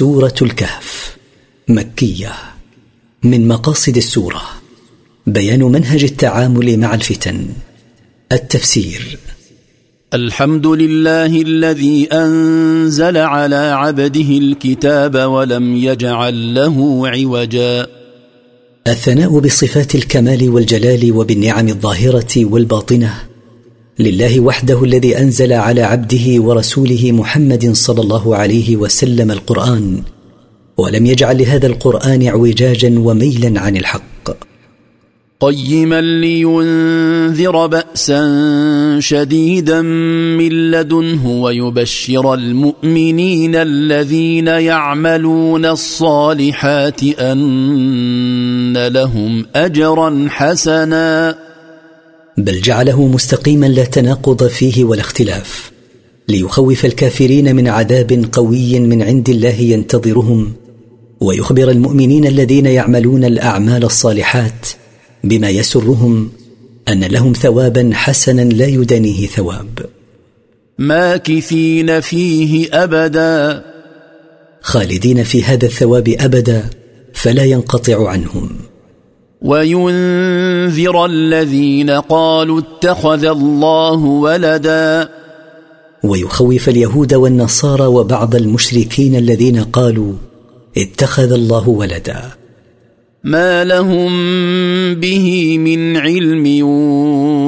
سورة الكهف مكية. من مقاصد السورة بيان منهج التعامل مع الفتن. التفسير. الحمد لله الذي أنزل على عبده الكتاب ولم يجعل له عوجا. الثناء بصفات الكمال والجلال وبالنعم الظاهرة والباطنة. لله وحده الذي أنزل على عبده ورسوله محمد صلى الله عليه وسلم القرآن ولم يجعل لهذا القرآن اعوجاجا وميلا عن الحق. قيما لينذر بأسا شديدا من لدنه ويبشر المؤمنين الذين يعملون الصالحات أن لهم أجرا حسنا. بل جعله مستقيما لا تناقض فيه ولا اختلاف ليخوف الكافرين من عذاب قوي من عند الله ينتظرهم ويخبر المؤمنين الذين يعملون الأعمال الصالحات بما يسرهم أن لهم ثوابا حسنا لا يدانيه ثواب. ماكثين فيه أبدا. خالدين في هذا الثواب أبدا فلا ينقطع عنهم. وينذر الذين قالوا اتخذ الله ولدا. ويخوف اليهود والنصارى وبعض المشركين الذين قالوا اتخذ الله ولدا. ما لهم به من علم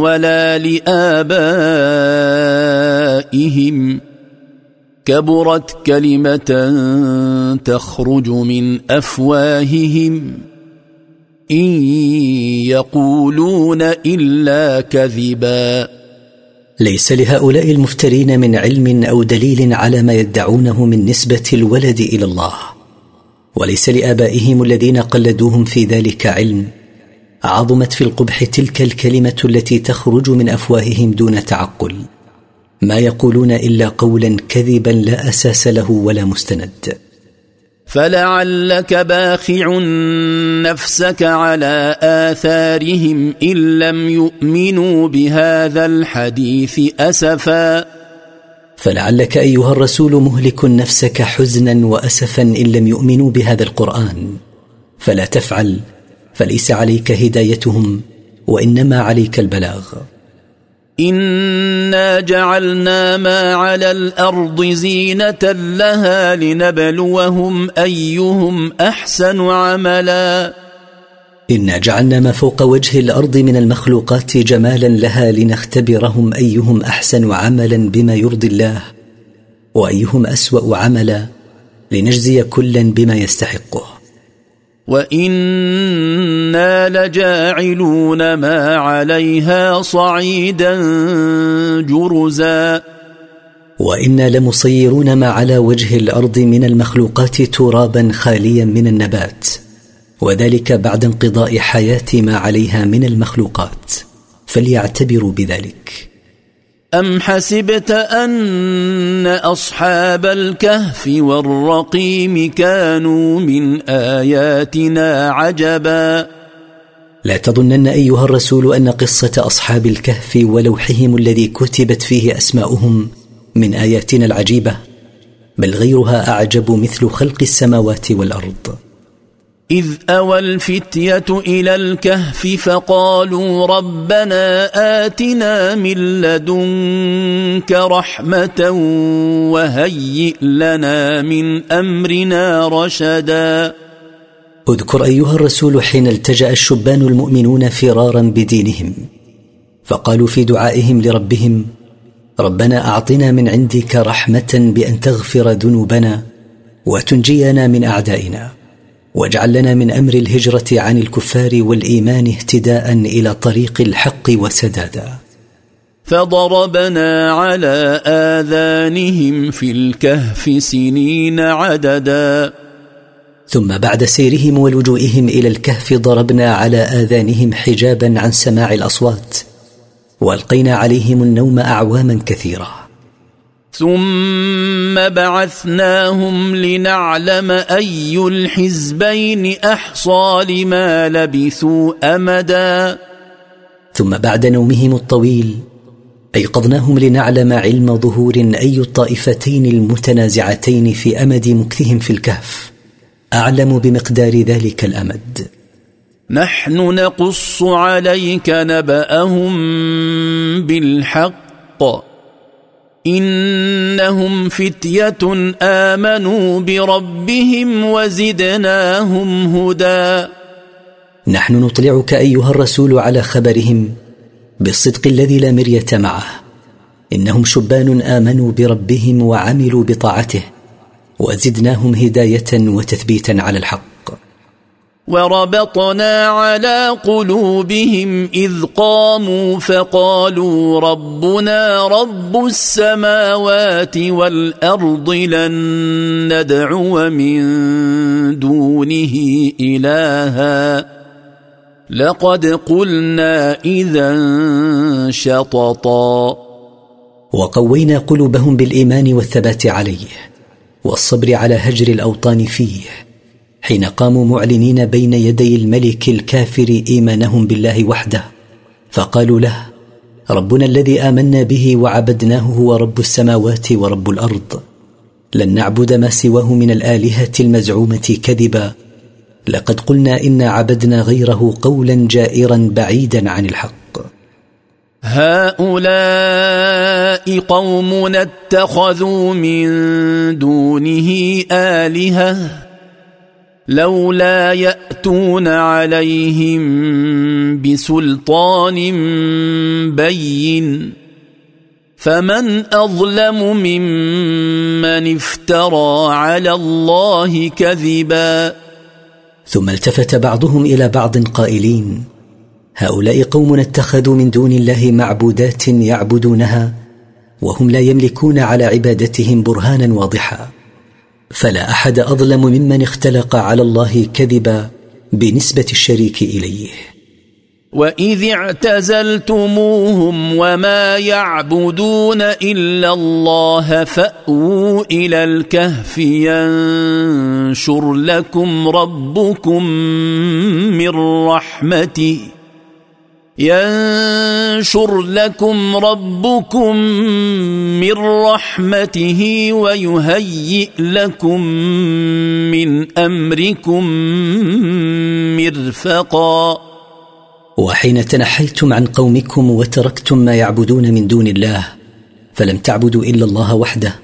ولا لآبائهم. كبرت كلمة تخرج من أفواههم. إن يقولون إلا كذبا. ليس لهؤلاء المفترين من علم أو دليل على ما يدعونه من نسبة الولد إلى الله وليس لآبائهم الذين قلدوهم في ذلك علم. عظمت في القبح تلك الكلمة التي تخرج من أفواههم دون تعقل. ما يقولون إلا قولا كذبا لا أساس له ولا مستند. فلعلك باخع نفسك على اثارهم ان لم يؤمنوا بهذا الحديث اسفا فلعلك ايها الرسول مهلك نفسك حزنا واسفا ان لم يؤمنوا بهذا القران. فلا تفعل فليس عليك هدايتهم وانما عليك البلاغ. انا جعلنا ما على الأرض زينه لها لنبلوهم ايهم احسن عملا. انا جعلنا ما فوق وجه الأرض من المخلوقات جمالا لها لنختبرهم ايهم احسن عملا بما يرضي الله وايهم اسوا عملا لنجزي كلا بما يستحقه. وأنا لجاعلون ما عليها صعيدا جرزا. وأنا لمصيرون ما على وجه الأرض من المخلوقات ترابا خاليا من النبات. وذلك بعد انقضاء حياه ما عليها من المخلوقات. فليعتبروا بذلك. أم حسبت أن أصحاب الكهف والرقيم كانوا من آياتنا عجبا؟ لا تظنن أيها الرسول أن قصة أصحاب الكهف ولوحهم الذي كتبت فيه أسماؤهم من آياتنا العجيبة بل غيرها أعجب مثل خلق السماوات والأرض. إذ أوى الفتية إلى الكهف فقالوا ربنا آتنا من لدنك رحمة وهيئ لنا من أمرنا رشدا. اذكر أيها الرسول حين التجأ الشبان المؤمنون فرارا بدينهم فقالوا في دعائهم لربهم ربنا أعطنا من عندك رحمة بأن تغفر ذنوبنا وتنجينا من أعدائنا. واجعل لنا من أمر الهجرة عن الكفار والإيمان اهتداء إلى طريق الحق وسدادا. فضربنا على آذانهم في الكهف سنين عددا. ثم بعد سيرهم ولجوئهم إلى الكهف ضربنا على آذانهم حجابا عن سماع الأصوات والقينا عليهم النوم أعواما كثيرة. ثم بعثناهم لنعلم أي الحزبين أحصى لما لبثوا أمدا. ثم بعد نومهم الطويل أيقظناهم لنعلم علم ظهور أي الطائفتين المتنازعتين في أمد مكثهم في الكهف. أعلم بمقدار ذلك الأمد. نحن نقص عليك نبأهم بالحق. إنهم فتية آمنوا بربهم وزدناهم هدى. نحن نطلعك أيها الرسول على خبرهم بالصدق الذي لا مرية معه. إنهم شبان آمنوا بربهم وعملوا بطاعته وزدناهم هداية وتثبيتا على الحق. وربطنا على قلوبهم إذ قاموا فقالوا ربنا رب السماوات والأرض لن ندعو من دونه إلها. لقد قلنا إذا شططا. وقوينا قلوبهم بالإيمان والثبات عليه والصبر على هجر الأوطان فيه. حين قاموا معلنين بين يدي الملك الكافر إيمانهم بالله وحده. فقالوا له ربنا الذي آمنا به وعبدناه هو رب السماوات ورب الأرض. لن نعبد ما سواه من الآلهة المزعومة كذبا. لقد قلنا انا عبدنا غيره قولا جائرا بعيدا عن الحق. هؤلاء قوم اتخذوا من دونه آلهة. لولا يأتون عليهم بسلطان بين فمن أظلم ممن افترى على الله كذبا ثم التفت بعضهم إلى بعض قائلين هؤلاء قوم اتخذوا من دون الله معبودات يعبدونها وهم لا يملكون على عبادتهم برهانا واضحا. فلا أحد أظلم ممن اختلق على الله كذبا بنسبة الشريك إليه. وإذ اعتزلتموهم وما يعبدون إلا الله فأووا إلى الكهف ينشر لكم ربكم من رحمته. ينشر لكم ربكم من رحمته ويهيئ لكم من أمركم مرفقا. وحين تنحيتم عن قومكم وتركتم ما يعبدون من دون الله فلم تعبدوا إلا الله وحده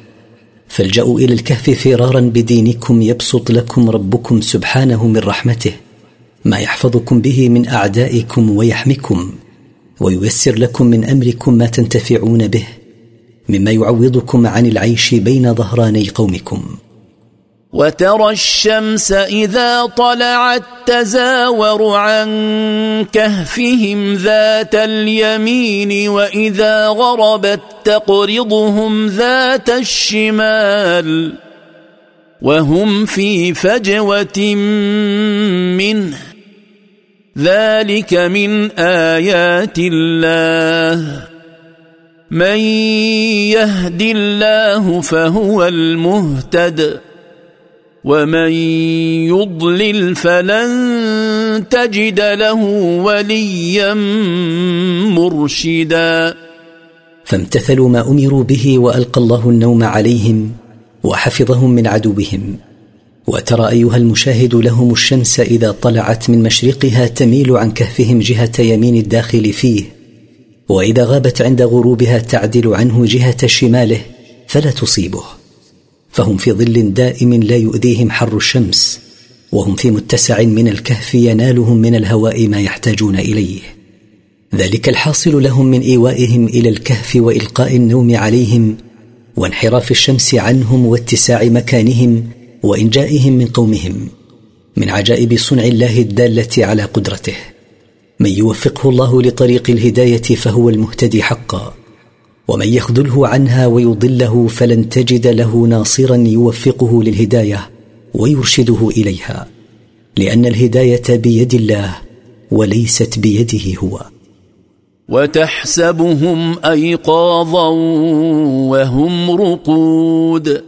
فالجأوا إلى الكهف فرارا بدينكم يبسط لكم ربكم سبحانه من رحمته. ما يحفظكم به من أعدائكم ويحمكم وييسر لكم من أمركم ما تنتفعون به مما يعوضكم عن العيش بين ظهراني قومكم. وترى الشمس إذا طلعت تزاور عن كهفهم ذات اليمين وإذا غربت تقرضهم ذات الشمال وهم في فجوة منه. ذلك من آيات الله. من يهد الله فهو المهتد ومن يضلل فلن تجد له وليا مرشدا. فامتثلوا ما أمروا به وألقى الله النوم عليهم وحفظهم من عدوهم. وترى أيها المشاهد لهم الشمس إذا طلعت من مشرقها تميل عن كهفهم جهة يمين الداخل فيه. وإذا غابت عند غروبها تعدل عنه جهة شماله فلا تصيبه. فهم في ظل دائم لا يؤذيهم حر الشمس وهم في متسع من الكهف ينالهم من الهواء ما يحتاجون إليه. ذلك الحاصل لهم من إيوائهم إلى الكهف وإلقاء النوم عليهم وانحراف الشمس عنهم واتساع مكانهم وإنجائهم من قومهم من عجائب صنع الله الدالة على قدرته. من يوفقه الله لطريق الهداية فهو المهتدي حقا. ومن يخذله عنها ويضله فلن تجد له ناصرا يوفقه للهداية ويرشده إليها. لأن الهداية بيد الله وليست بيده هو. وتحسبهم أيقاظا وهم رقود.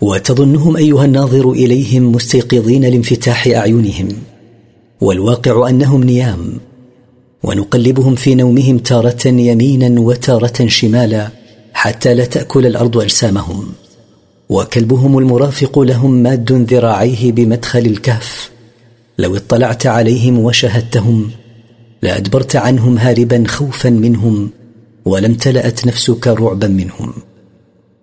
وتظنهم أيها الناظر إليهم مستيقظين لانفتاح أعينهم والواقع أنهم نيام ونقلبهم في نومهم تارة يمينا وتارة شمالا حتى لا تأكل الأرض أجسامهم وكلبهم المرافق لهم ماد ذراعيه بمدخل الكهف لو اطلعت عليهم وشهدتهم لأدبرت عنهم هاربا خوفا منهم ولم تلأت نفسك رعبا منهم.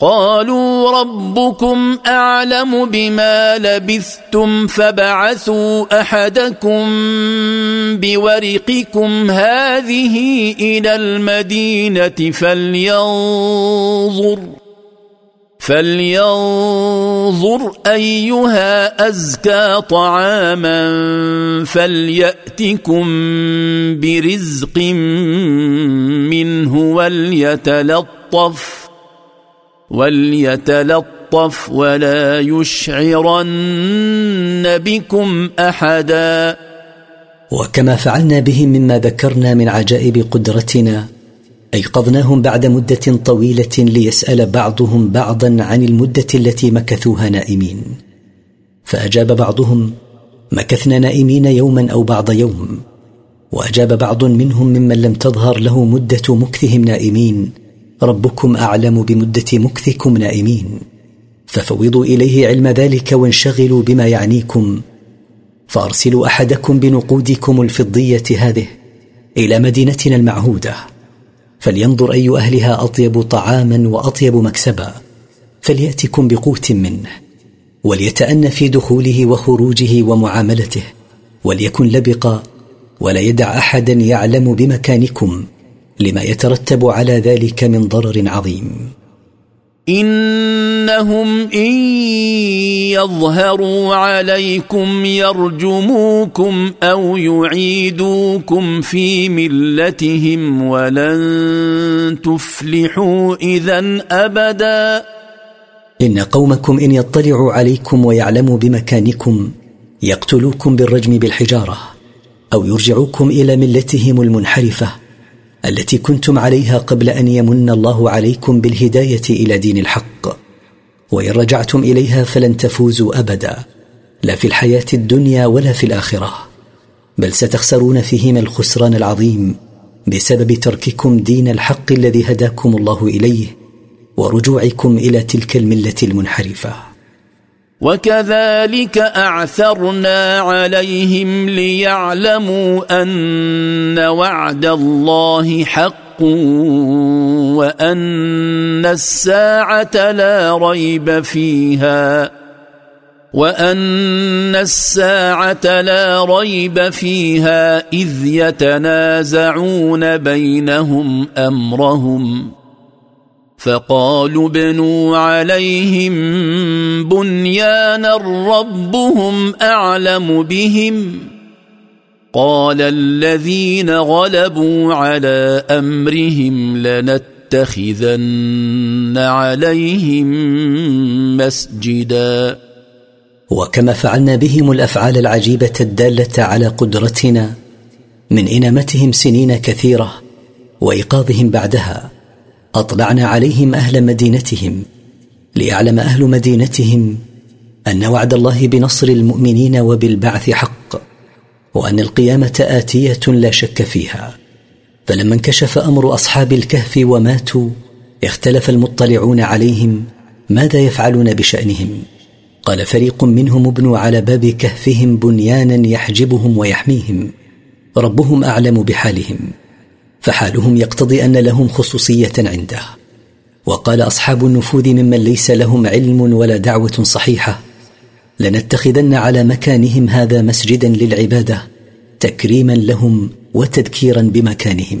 قالوا ربكم أعلم بما لبثتم فبعثوا أحدكم بورقكم هذه إلى المدينة فلينظر فلينظر أيها أزكى طعاما فليأتكم برزق منه وليتلطف وليتلطف ولا يشعرن بكم احدا. وكما فعلنا بهم مما ذكرنا من عجائب قدرتنا ايقظناهم بعد مده طويله ليسال بعضهم بعضا عن المده التي مكثوها نائمين. فاجاب بعضهم مكثنا نائمين يوما أو بعض يوم. واجاب بعض منهم ممن لم تظهر له مده مكثهم نائمين. ربكم أعلم بمدة مكثكم نائمين. ففوضوا إليه علم ذلك وانشغلوا بما يعنيكم. فأرسلوا أحدكم بنقودكم الفضية هذه إلى مدينتنا المعهودة. فلينظر أي أهلها أطيب طعاما وأطيب مكسبا. فليأتكم بقوت منه. وليتان في دخوله وخروجه ومعاملته. وليكن لبقا. ولا يدع أحدا يعلم بمكانكم. لما يترتب على ذلك من ضرر عظيم. إنهم إن يظهروا عليكم يرجموكم أو يعيدوكم في ملتهم ولن تفلحوا اذا أبدا. إن قومكم إن يطلعوا عليكم ويعلموا بمكانكم يقتلوكم بالرجم بالحجارة أو يرجعوكم إلى ملتهم المنحرفة التي كنتم عليها قبل أن يمن الله عليكم بالهداية إلى دين الحق. وإن رجعتم إليها فلن تفوزوا أبدا لا في الحياة الدنيا ولا في الآخرة. بل ستخسرون فيهما الخسران العظيم بسبب ترككم دين الحق الذي هداكم الله إليه ورجوعكم إلى تلك الملة المنحرفة. وكذلك أعثرنا عليهم ليعلموا أن وعد الله حق وأن الساعة لا ريب فيها وأن الساعة لا ريب فيها إذ يتنازعون بينهم أمرهم فقالوا ابنوا عليهم بنيانا ربهم أعلم بهم. قال الذين غلبوا على أمرهم لنتخذن عليهم مسجدا. وكما فعلنا بهم الأفعال العجيبة الدالة على قدرتنا من إنامتهم سنين كثيرة وإيقاظهم بعدها. أطلعنا عليهم أهل مدينتهم ليعلم أهل مدينتهم أن وعد الله بنصر المؤمنين وبالبعث حق وأن القيامة آتية لا شك فيها. فلما انكشف أمر أصحاب الكهف وماتوا اختلف المطلعون عليهم ماذا يفعلون بشأنهم. قال فريق منهم ابنوا على باب كهفهم بنيانا يحجبهم ويحميهم ربهم أعلم بحالهم. فحالهم يقتضي أن لهم خصوصية عنده. وقال أصحاب النفوذ ممن ليس لهم علم ولا دعوة صحيحة لنتخذن على مكانهم هذا مسجدا للعبادة تكريما لهم وتذكيرا بمكانهم.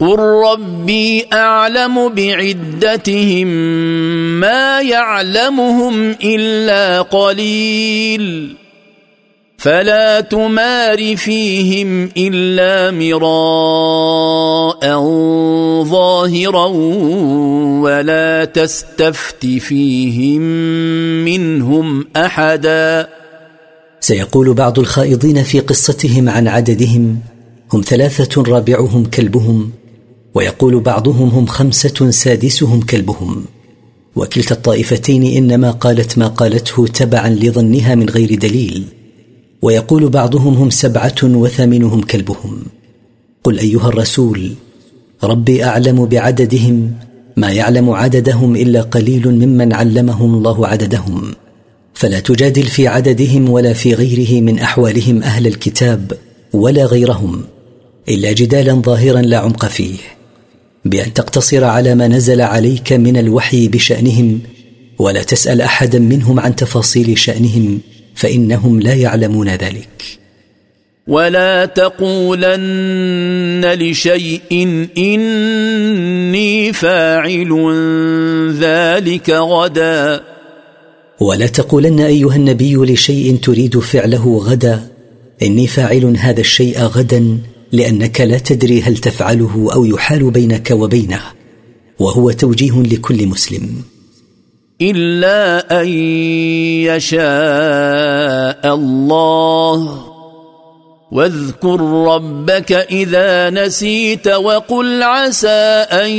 قل ربي اعلم بعدتهم ما يعلمهم الا قليل فلا تمار فيهم الا مراء ظاهرا ولا تستفت فيهم منهم احدا سيقول بعض الخائضين في قصتهم عن عددهم هم ثلاثة رابعهم كلبهم. ويقول بعضهم هم خمسة سادسهم كلبهم. وكلتا الطائفتين إنما قالت ما قالته تبعا لظنها من غير دليل. ويقول بعضهم هم سبعة وثامنهم كلبهم. قل أيها الرسول ربي أعلم بعددهم ما يعلم عددهم إلا قليل ممن علمهم الله عددهم. فلا تجادل في عددهم ولا في غيره من أحوالهم أهل الكتاب ولا غيرهم إلا جدالا ظاهرا لا عمق فيه. بأن تقتصر على ما نزل عليك من الوحي بشأنهم ولا تسأل أحدا منهم عن تفاصيل شأنهم فإنهم لا يعلمون ذلك. ولا تقولن لشيء إني فاعل ذلك غدا. ولا تقولن أيها النبي لشيء تريد فعله غدا إني فاعل هذا الشيء غدا لأنك لا تدري هل تفعله أو يحال بينك وبينه وهو توجيه لكل مسلم. إلا أن يشاء الله. واذكر ربك إذا نسيت وقل عسى أن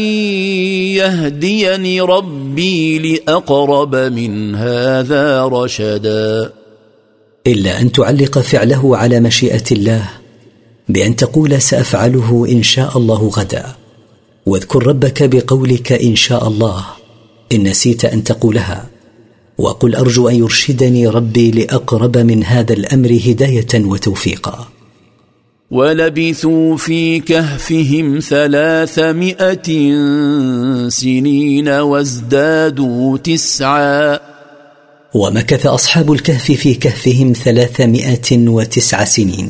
يهديني ربي لأقرب من هذا رشدا. إلا أن تعلق فعله على مشيئة الله بأن تقول سأفعله إن شاء الله غدا. واذكر ربك بقولك إن شاء الله إن نسيت أن تقولها. وقل أرجو أن يرشدني ربي لأقرب من هذا الأمر هداية وتوفيقا. ولبثوا في كهفهم ثلاثمائه سنين وازدادوا تسعا. ومكث اصحاب الكهف في كهفهم ثلاثمائه وتسع سنين.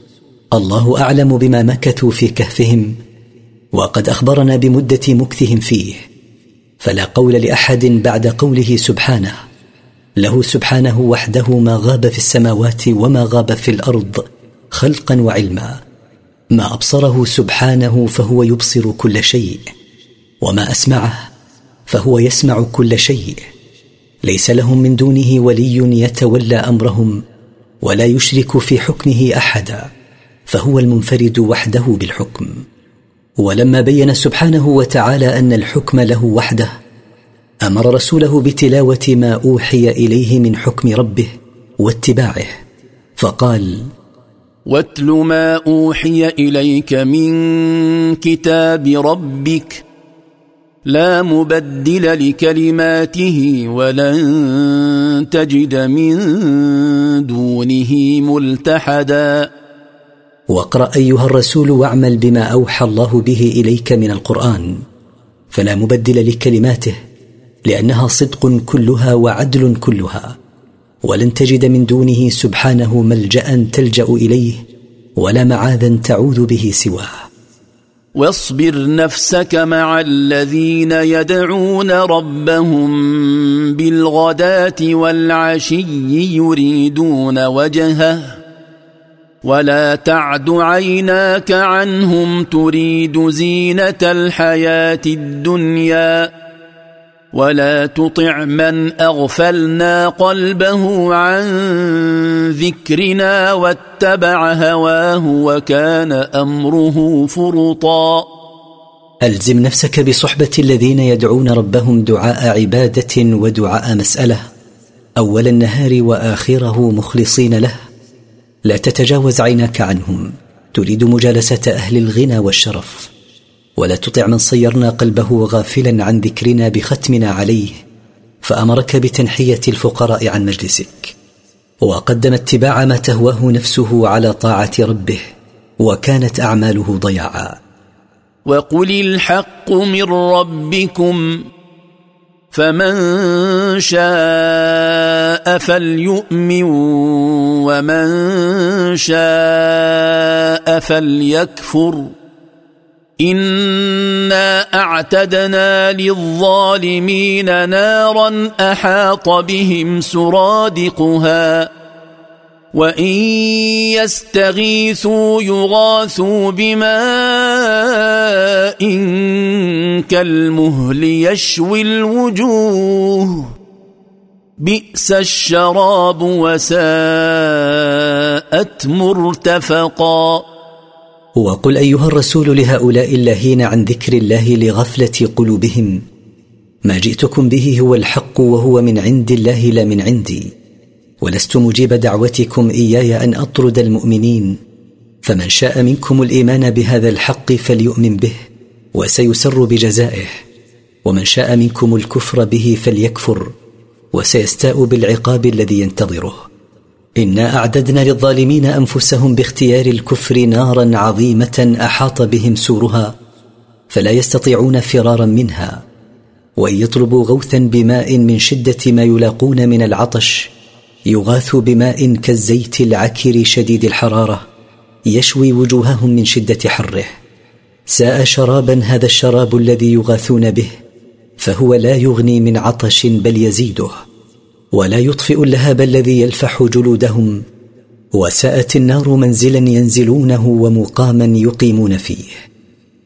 الله أعلم بما مكثوا في كهفهم وقد أخبرنا بمدة مكثهم فيه فلا قول لأحد بعد قوله سبحانه له سبحانه وحده ما غاب في السماوات وما غاب في الأرض خلقا وعلما ما أبصره سبحانه فهو يبصر كل شيء وما أسمعه فهو يسمع كل شيء ليس لهم من دونه ولي يتولى أمرهم ولا يشرك في حكمه احدا. فهو المنفرد وحده بالحكم. ولما بين سبحانه وتعالى أن الحكم له وحده أمر رسوله بتلاوة ما أوحي إليه من حكم ربه واتباعه. فقال واتل ما أوحي إليك من كتاب ربك لا مبدل لكلماته ولن تجد من دونه ملتحدا. واقرأ أيها الرسول واعمل بما أوحى الله به إليك من القرآن فلا مبدل لكلماته لأنها صدق كلها وعدل كلها ولن تجد من دونه سبحانه ملجأ تلجأ إليه ولا معاذا تعوذ به سواه. واصبر نفسك مع الذين يدعون ربهم بالغداة والعشي يريدون وجهه. ولا تعد عيناك عنهم تريد زينه الحياة الدنيا ولا تطع من اغفلنا قلبه عن ذكرنا واتبع هواه وكان امره فرطا ألزم نفسك بصحبة الذين يدعون ربهم دعاء عبادة ودعاء مسألة أول النهار وآخره مخلصين له. لا تتجاوز عيناك عنهم. تريد مجالسة أهل الغنى والشرف. ولا تطع من صيرنا قلبه غافلا عن ذكرنا بختمنا عليه. فأمرك بتنحية الفقراء عن مجلسك. وقدم اتباع ما تهواه نفسه على طاعة ربه. وكانت أعماله ضياعا. وقل الحق من ربكم. فمن شاء فليؤمن ومن شاء فليكفر. إنا أعتدنا للظالمين نارا أحاط بهم سرادقها. وان يستغيثوا يغاثوا بماء كالمهل يشوي الوجوه بئس الشراب وساءت مرتفقا وقل ايها الرسول لهؤلاء اللاهين عن ذكر الله لغفله قلوبهم ما جئتكم به هو الحق وهو من عند الله لا من عندي. ولست مجيب دعوتكم إياي أن أطرد المؤمنين. فمن شاء منكم الإيمان بهذا الحق فليؤمن به وسيسر بجزائه. ومن شاء منكم الكفر به فليكفر وسيستاء بالعقاب الذي ينتظره. إنا أعددنا للظالمين أنفسهم باختيار الكفر نارا عظيمة أحاط بهم سورها فلا يستطيعون فرارا منها. وإن يطلبوا غوثا بماء من شدة ما يلاقون من العطش يغاثوا بماء كالزيت العكر شديد الحرارة يشوي وجوههم من شدة حره. ساء شرابا هذا الشراب الذي يغاثون به فهو لا يغني من عطش بل يزيده. ولا يطفئ اللهب الذي يلفح جلودهم وساءت النار منزلا ينزلونه ومقاما يقيمون فيه.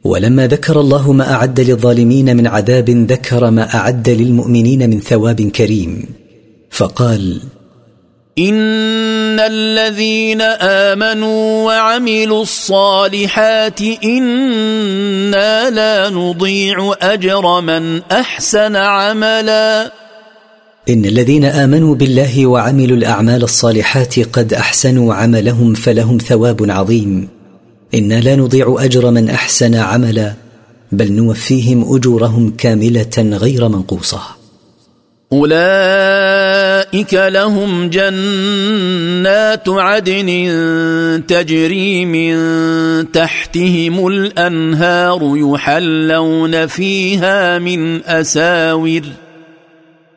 ولما ذكر الله ما أعد للظالمين من عذاب ذكر ما أعد للمؤمنين من ثواب كريم. فقال ان الذين امنوا وعملوا الصالحات أنا لا نضيع اجر من احسن عملا. ان الذين امنوا بالله وعملوا الاعمال الصالحات قد احسنوا عملهم فلهم ثواب عظيم. أنا لا نضيع اجر من احسن عملا بل نوفيهم اجورهم كامله غير منقوصه. أولئك لهم جنات عدن تجري من تحتهم الأنهار يحلون فيها من أساور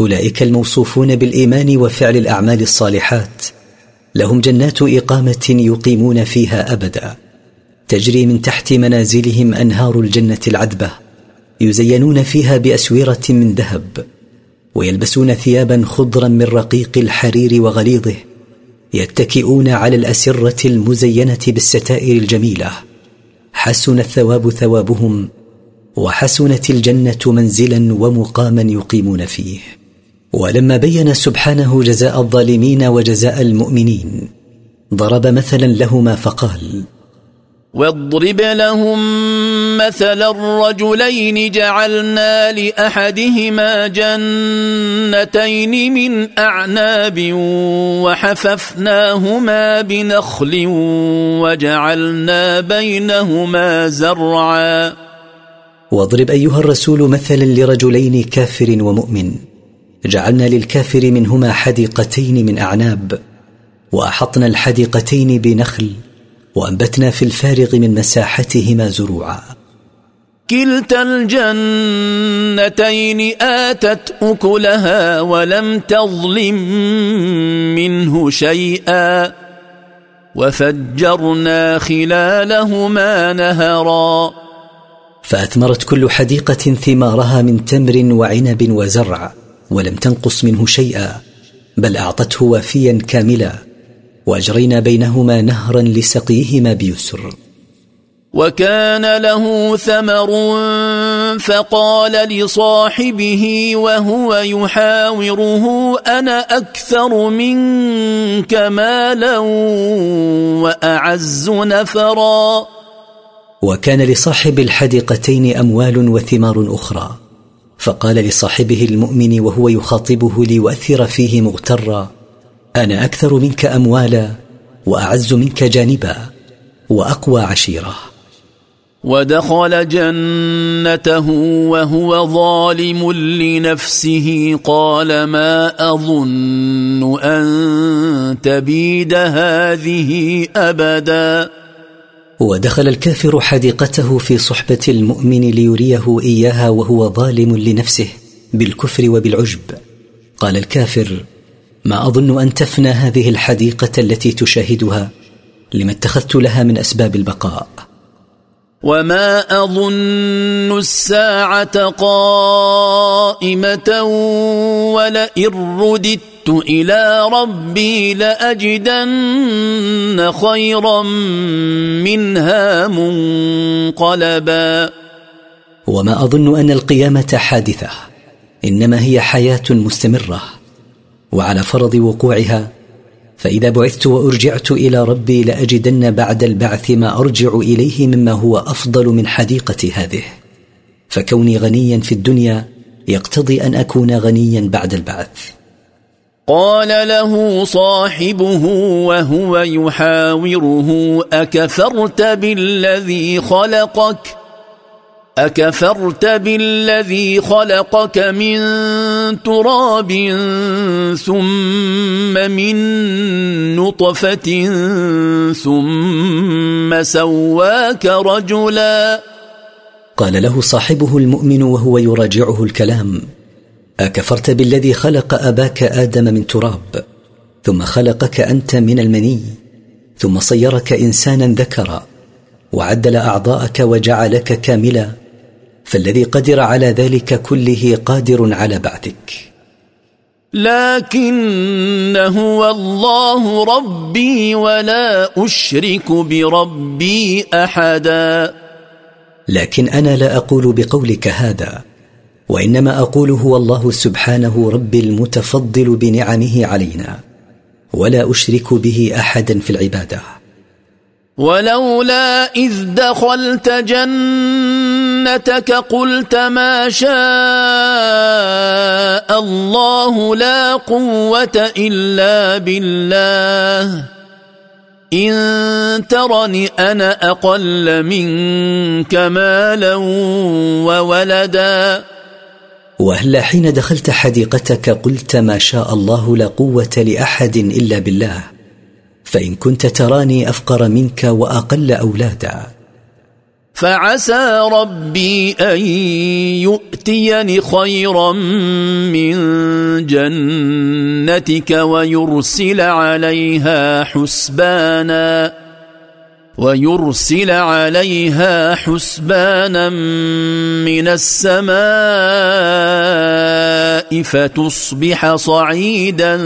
أولئك الموصوفون بالإيمان وفعل الأعمال الصالحات. لهم جنات إقامة يقيمون فيها أبدا. تجري من تحت منازلهم أنهار الجنة العذبة يزينون فيها بأسورة من ذهب ويلبسون ثيابا خضرا من رقيق الحرير وغليظه يتكئون على الأسرة المزينة بالستائر الجميلة. حسن الثواب ثوابهم وحسنت الجنة منزلا ومقاما يقيمون فيه. ولما بين سبحانه جزاء الظالمين وجزاء المؤمنين ضرب مثلا لهما فقال واضرب لهم مثل الرجلين جعلنا لأحدهما جنتين من أعناب وحففناهما بنخل وجعلنا بينهما زرعا. واضرب أيها الرسول مثلا لرجلين كافر ومؤمن. جعلنا للكافر منهما حديقتين من أعناب وأحطنا الحديقتين بنخل وأنبتنا في الفارغ من مساحتهما زروعا. كلتا الجنتين آتت أكلها ولم تظلم منه شيئا. وفجرنا خلالهما نهرا. فأثمرت كل حديقة ثمارها من تمر وعنب وزرع. ولم تنقص منه شيئا بل أعطته وافيا كاملا وأجرينا بينهما نهرا لسقيهما بيسر. وكان له ثمر فقال لصاحبه وهو يحاوره أنا أكثر منك مالا وأعز نفرا. وكان لصاحب الحديقتين أموال وثمار أخرى. فقال لصاحبه المؤمن وهو يخاطبه ليؤثر فيه مغترا أنا أكثر منك أموالا وأعز منك جانبا وأقوى عشيره ودخل جنته وهو ظالم لنفسه قال ما أظن أن تبيد هذه أبدا. ودخل الكافر حديقته في صحبة المؤمن ليريه إياها وهو ظالم لنفسه بالكفر وبالعجب. قال الكافر ما أظن أن تفنى هذه الحديقة التي تشاهدها. لما اتخذت لها من أسباب البقاء. وما أظن الساعة قائمة ولئن رددت إلى ربي لأجدن خيرا منها منقلبا. وما أظن أن القيامة حادثة إنما هي حياة مستمرة وعلى فرض وقوعها فإذا بعثت وأرجعت إلى ربي لأجدن بعد البعث ما أرجع إليه مما هو أفضل من حديقتي هذه. فكوني غنيا في الدنيا يقتضي أن أكون غنيا بعد البعث. قال له صاحبه وهو يحاوره أكفرت بالذي خلقك؟ أكفرت بالذي خلقك من تراب ثم من نطفة ثم سواك رجلا. قال له صاحبه المؤمن وهو يراجعه الكلام. أكفرت بالذي خلق أباك آدم من تراب ثم خلقك أنت من المني ثم صيرك إنسانا ذكرا وعدل أعضاءك وجعلك كاملا فالذي قدر على ذلك كله قادر على بعثك. لكن هو الله ربي ولا أشرك بربي أحدا. لكن أنا لا أقول بقولك هذا وإنما أقول هو الله سبحانه رب المتفضل بنعمه علينا ولا أشرك به أحدا في العبادة. ولولا إذ دخلت جنتك قلت ما شاء الله لا قوة إلا بالله. إن ترني أنا أقل منك مالا وولدا. وهلا حين دخلت حديقتك قلت ما شاء الله لا قوة لأحد إلا بالله؟ فإن كنت تراني أفقر منك وأقل أولادا. فعسى ربي أن يؤتيني خيرا من جنتك ويرسل عليها حسبانا. ويرسل عليها حسبانا من السماء فتصبح صعيدا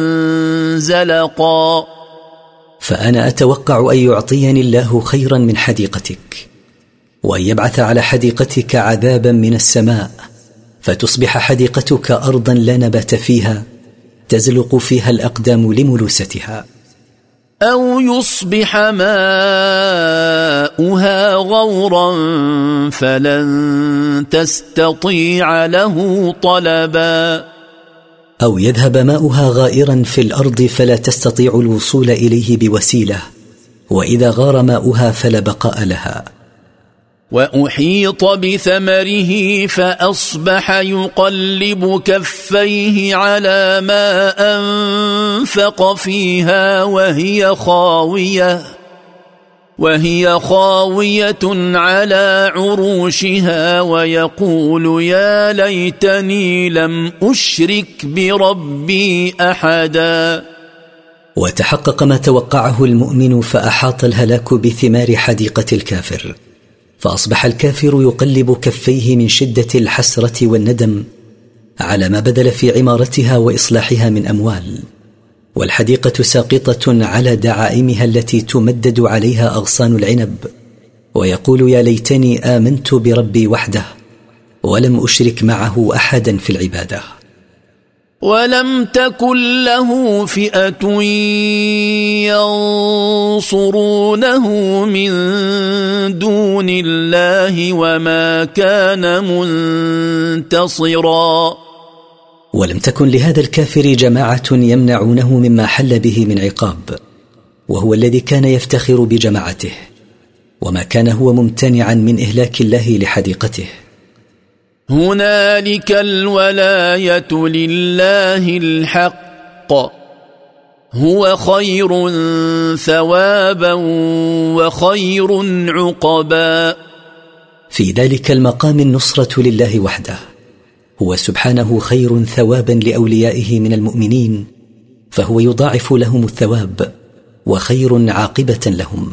زلقا. فأنا أتوقع أن يعطيني الله خيرا من حديقتك وأن يبعث على حديقتك عذابا من السماء فتصبح حديقتك ارضا لا نبات فيها تزلق فيها الأقدام لملوستها. أو يصبح ماؤها غورا فلن تستطيع له طلبا أو يذهب ماؤها غائرا في الأرض فلا تستطيع الوصول إليه بوسيلة وإذا غار ماؤها فلا بقاء لها. وأحيط بثمره فأصبح يقلب كفيه على ما أنفق فيها وهي خاوية وهي خاوية على عروشها ويقول يا ليتني لم أشرك بربي أحدا. وتحقق ما توقعه المؤمن فأحاط الهلاك بثمار حديقة الكافر. فأصبح الكافر يقلب كفيه من شدة الحسرة والندم على ما بذل في عمارتها وإصلاحها من أموال. والحديقة ساقطة على دعائمها التي تمدد عليها أغصان العنب ويقول يا ليتني آمنت بربي وحده ولم أشرك معه أحدا في العبادة. ولم تكن له فئة ينصرونه من دون الله وما كان منتصرا. ولم تكن لهذا الكافر جماعة يمنعونه مما حل به من عقاب وهو الذي كان يفتخر بجماعته وما كان هو ممتنعا من إهلاك الله لحديقته. هنالك الولاية لله الحق. هو خير ثوابا وخير عقبا. في ذلك المقام النصرة لله وحده. هو سبحانه خير ثوابا لأوليائه من المؤمنين فهو يضاعف لهم الثواب وخير عاقبة لهم.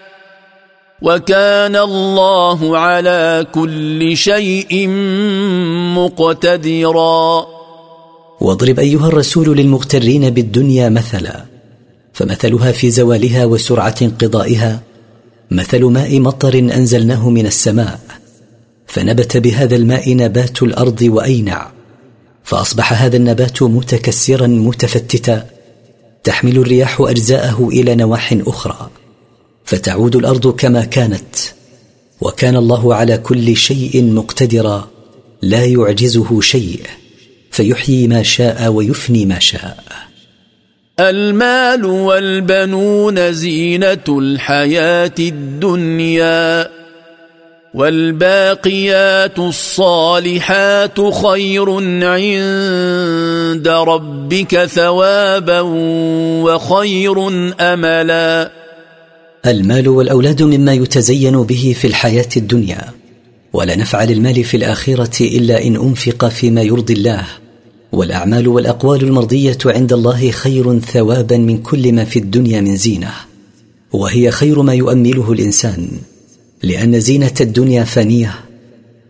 وكان الله على كل شيء مقتدرا. واضرب أيها الرسول للمغترين بالدنيا مثلا فمثلها في زوالها وسرعة انقضائها مثل ماء مطر أنزلناه من السماء فنبت بهذا الماء نبات الأرض وأينع فأصبح هذا النبات متكسرا متفتتا تحمل الرياح أجزاءه إلى نواح أخرى. فتعود الأرض كما كانت. وكان الله على كل شيء مقتدرا لا يعجزه شيء فيحيي ما شاء ويفني ما شاء. المال والبنون زينة الحياة الدنيا والباقيات الصالحات خير عند ربك ثوابا وخير أملا. المال والأولاد مما يتزين به في الحياة الدنيا. ولا نفع للمال في الآخرة إلا إن أنفق فيما يرضي الله. والأعمال والأقوال المرضية عند الله خير ثوابا من كل ما في الدنيا من زينة. وهي خير ما يؤمله الإنسان. لأن زينة الدنيا فانية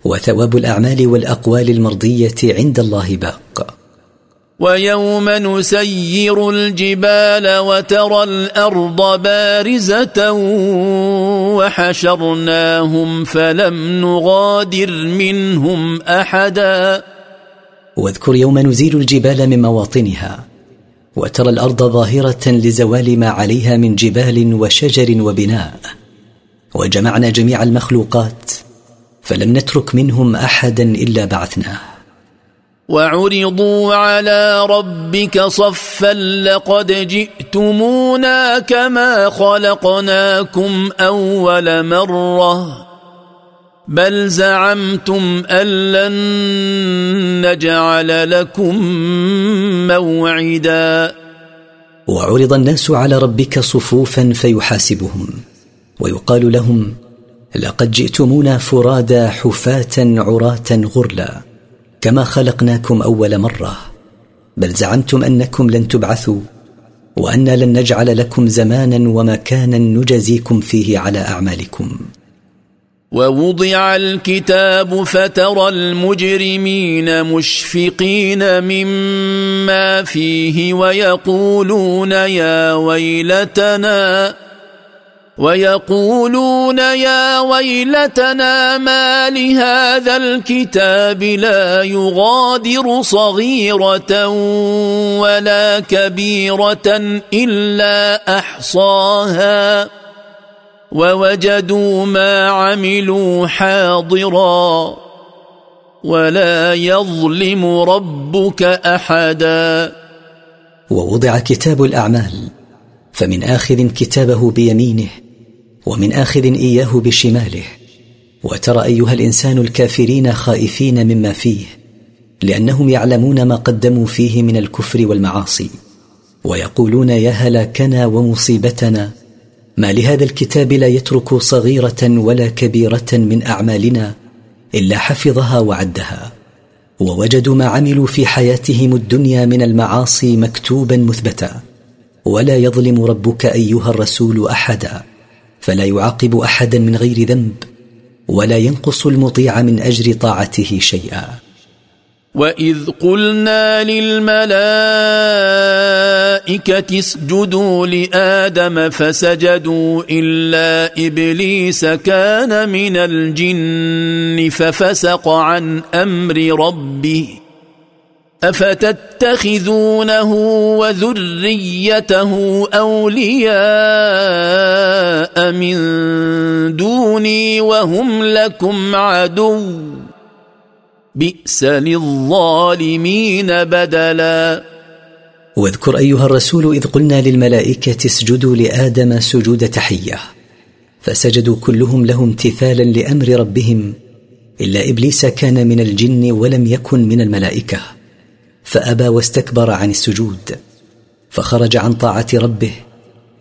وثواب الأعمال والأقوال المرضية عند الله باق. ويوم نسير الجبال وترى الأرض بارزة وحشرناهم فلم نغادر منهم أحدا. واذكر يوم نزيل الجبال من مواطنها وترى الأرض ظاهرة لزوال ما عليها من جبال وشجر وبناء. وجمعنا جميع المخلوقات فلم نترك منهم أحدا إلا بعثناه. وعرضوا على ربك صفا لقد جئتمونا كما خلقناكم أول مرة بل زعمتم أن لن نجعل لكم موعدا. وعرض الناس على ربك صفوفا فيحاسبهم ويقال لهم لقد جئتمونا فرادى حفاة عراة غرلا. كما خلقناكم أول مرة بل زعمتم أنكم لن تبعثوا وأنا لن نجعل لكم زمانا ومكانا نجزيكم فيه على أعمالكم. ووضع الكتاب فترى المجرمين مشفقين مما فيه ويقولون يا ويلتنا ويقولون يا ويلتنا ما لهذا الكتاب لا يغادر صغيرة ولا كبيرة إلا أحصاها ووجدوا ما عملوا حاضرا ولا يظلم ربك أحدا. ووضع كتاب الأعمال فمن آخذ كتابه بيمينه ومن آخذ إياه بشماله. وترى أيها الإنسان الكافرين خائفين مما فيه لأنهم يعلمون ما قدموا فيه من الكفر والمعاصي. ويقولون يا هلاكنا ومصيبتنا ما لهذا الكتاب لا يترك صغيرة ولا كبيرة من أعمالنا إلا حفظها وعدها. ووجدوا ما عملوا في حياتهم الدنيا من المعاصي مكتوبا مثبتا. ولا يظلم ربك أيها الرسول احدا. فلا يعاقب أحدا من غير ذنب ولا ينقص المطيع من أجر طاعته شيئا. وإذ قلنا للملائكة اسجدوا لآدم فسجدوا إلا إبليس كان من الجن ففسق عن أمر ربه. أفتتخذونه وذريته أولياء من دوني وهم لكم عدو. بئس للظالمين بدلا. واذكر أيها الرسول إذ قلنا للملائكة اسجدوا لآدم سجود تحية. فسجدوا كلهم له امتثالا لأمر ربهم إلا إبليس كان من الجن ولم يكن من الملائكة. فأبى واستكبر عن السجود فخرج عن طاعة ربه.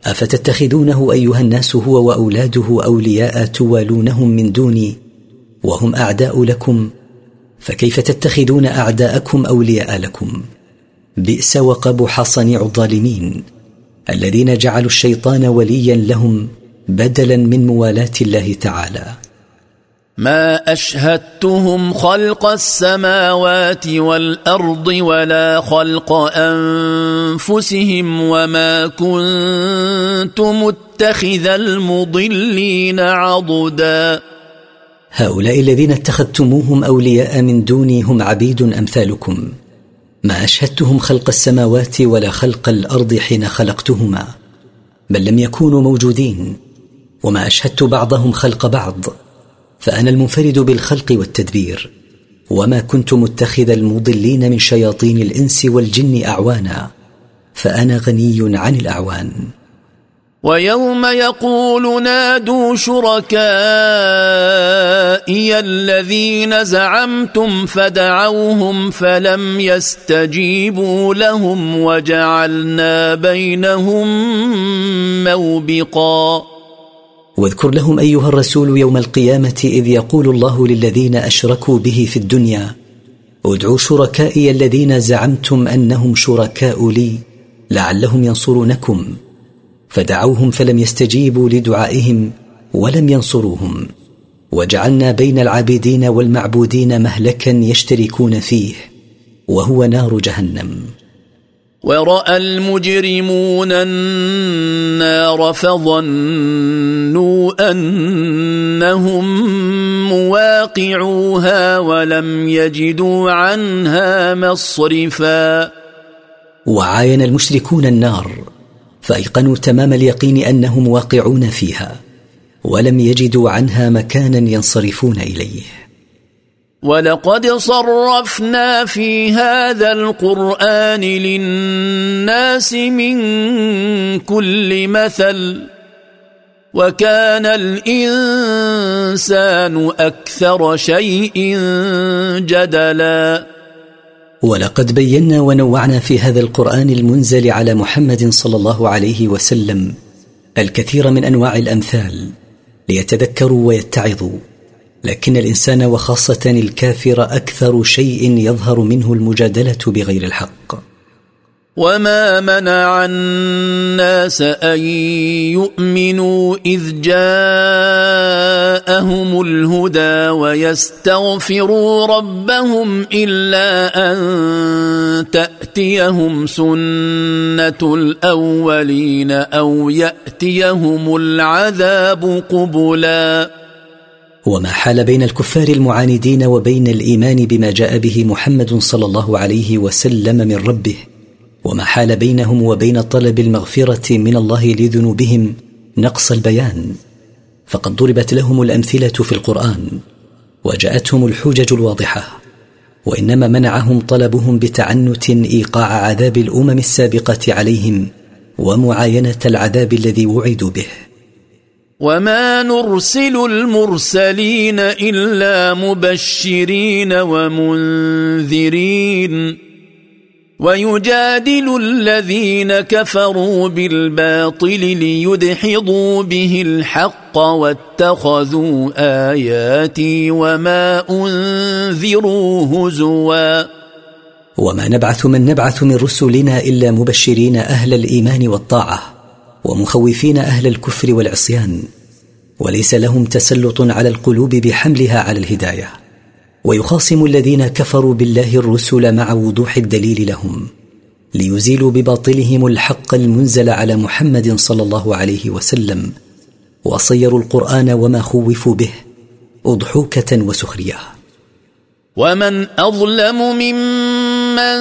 أفتتخذونه أيها الناس هو وأولاده أولياء توالونهم من دوني وهم أعداء لكم. فكيف تتخذون أعداءكم أولياء لكم؟ بئس وقبح صنيع الظالمين الذين جعلوا الشيطان وليا لهم بدلا من موالاه الله تعالى. ما اشهدتهم خلق السماوات والارض ولا خلق انفسهم وما كنت متخذ المضلين عضدا. هؤلاء الذين اتخذتموهم أولياء من دوني هم عبيد أمثالكم. ما أشهدتهم خلق السماوات ولا خلق الأرض حين خلقتهما بل لم يكونوا موجودين. وما أشهدت بعضهم خلق بعض فأنا المنفرد بالخلق والتدبير وما كنت متخذ المضلين من شياطين الإنس والجن أعوانا فأنا غني عن الأعوان. ويوم يقول نادوا شركائي الذين زعمتم فدعوهم فلم يستجيبوا لهم وجعلنا بينهم موبقا. واذكر لهم أيها الرسول يوم القيامة إذ يقول الله للذين أشركوا به في الدنيا ادعوا شركائي الذين زعمتم أنهم شركاء لي لعلهم ينصرونكم. فدعوهم فلم يستجيبوا لدعائهم ولم ينصروهم وجعلنا بين العابدين والمعبودين مهلكا يشتركون فيه وهو نار جهنم. ورأى المجرمون النار فظنوا أنهم مواقعوها ولم يجدوا عنها مصرفا. وعاين المشركون النار فأيقنوا تمام اليقين أنهم واقعون فيها ولم يجدوا عنها مكانا ينصرفون إليه. ولقد صرفنا في هذا القرآن للناس من كل مثل وكان الإنسان أكثر شيء جدلا. ولقد بينا ونوعنا في هذا القرآن المنزل على محمد صلى الله عليه وسلم الكثير من أنواع الأمثال ليتذكروا ويتعظوا. لكن الإنسان وخاصة الكافر أكثر شيء يظهر منه المجادلة بغير الحق. وما منع الناس ان يؤمنوا اذ جاءهم الهدى ويستغفروا ربهم الا ان تاتيهم سنه الاولين أو ياتيهم العذاب قبلا وما حال بين الكفار المعاندين وبين الإيمان بما جاء به محمد صلى الله عليه وسلم من ربه وما حال بينهم وبين طلب المغفرة من الله لذنوبهم نقص البيان. فقد ضربت لهم الأمثلة في القرآن وجاءتهم الحجج الواضحة وإنما منعهم طلبهم بتعنت إيقاع عذاب الأمم السابقة عليهم ومعاينة العذاب الذي وعدوا به. وما نرسل المرسلين الا مبشرين ومنذرين ويجادل الذين كفروا بالباطل ليدحضوا به الحق واتخذوا اياتي وما انذروا هزوا وما نبعث من نبعث من رسلنا الا مبشرين أهل الايمان والطاعه ومخوفين أهل الكفر والعصيان وليس لهم تسلط على القلوب بحملها على الهداية. ويخاصم الذين كفروا بالله الرسل مع وضوح الدليل لهم ليزيلوا بباطلهم الحق المنزل على محمد صلى الله عليه وسلم وصيروا القرآن وما خوفوا به أضحوكة وسخرية. ومن أظلم ممن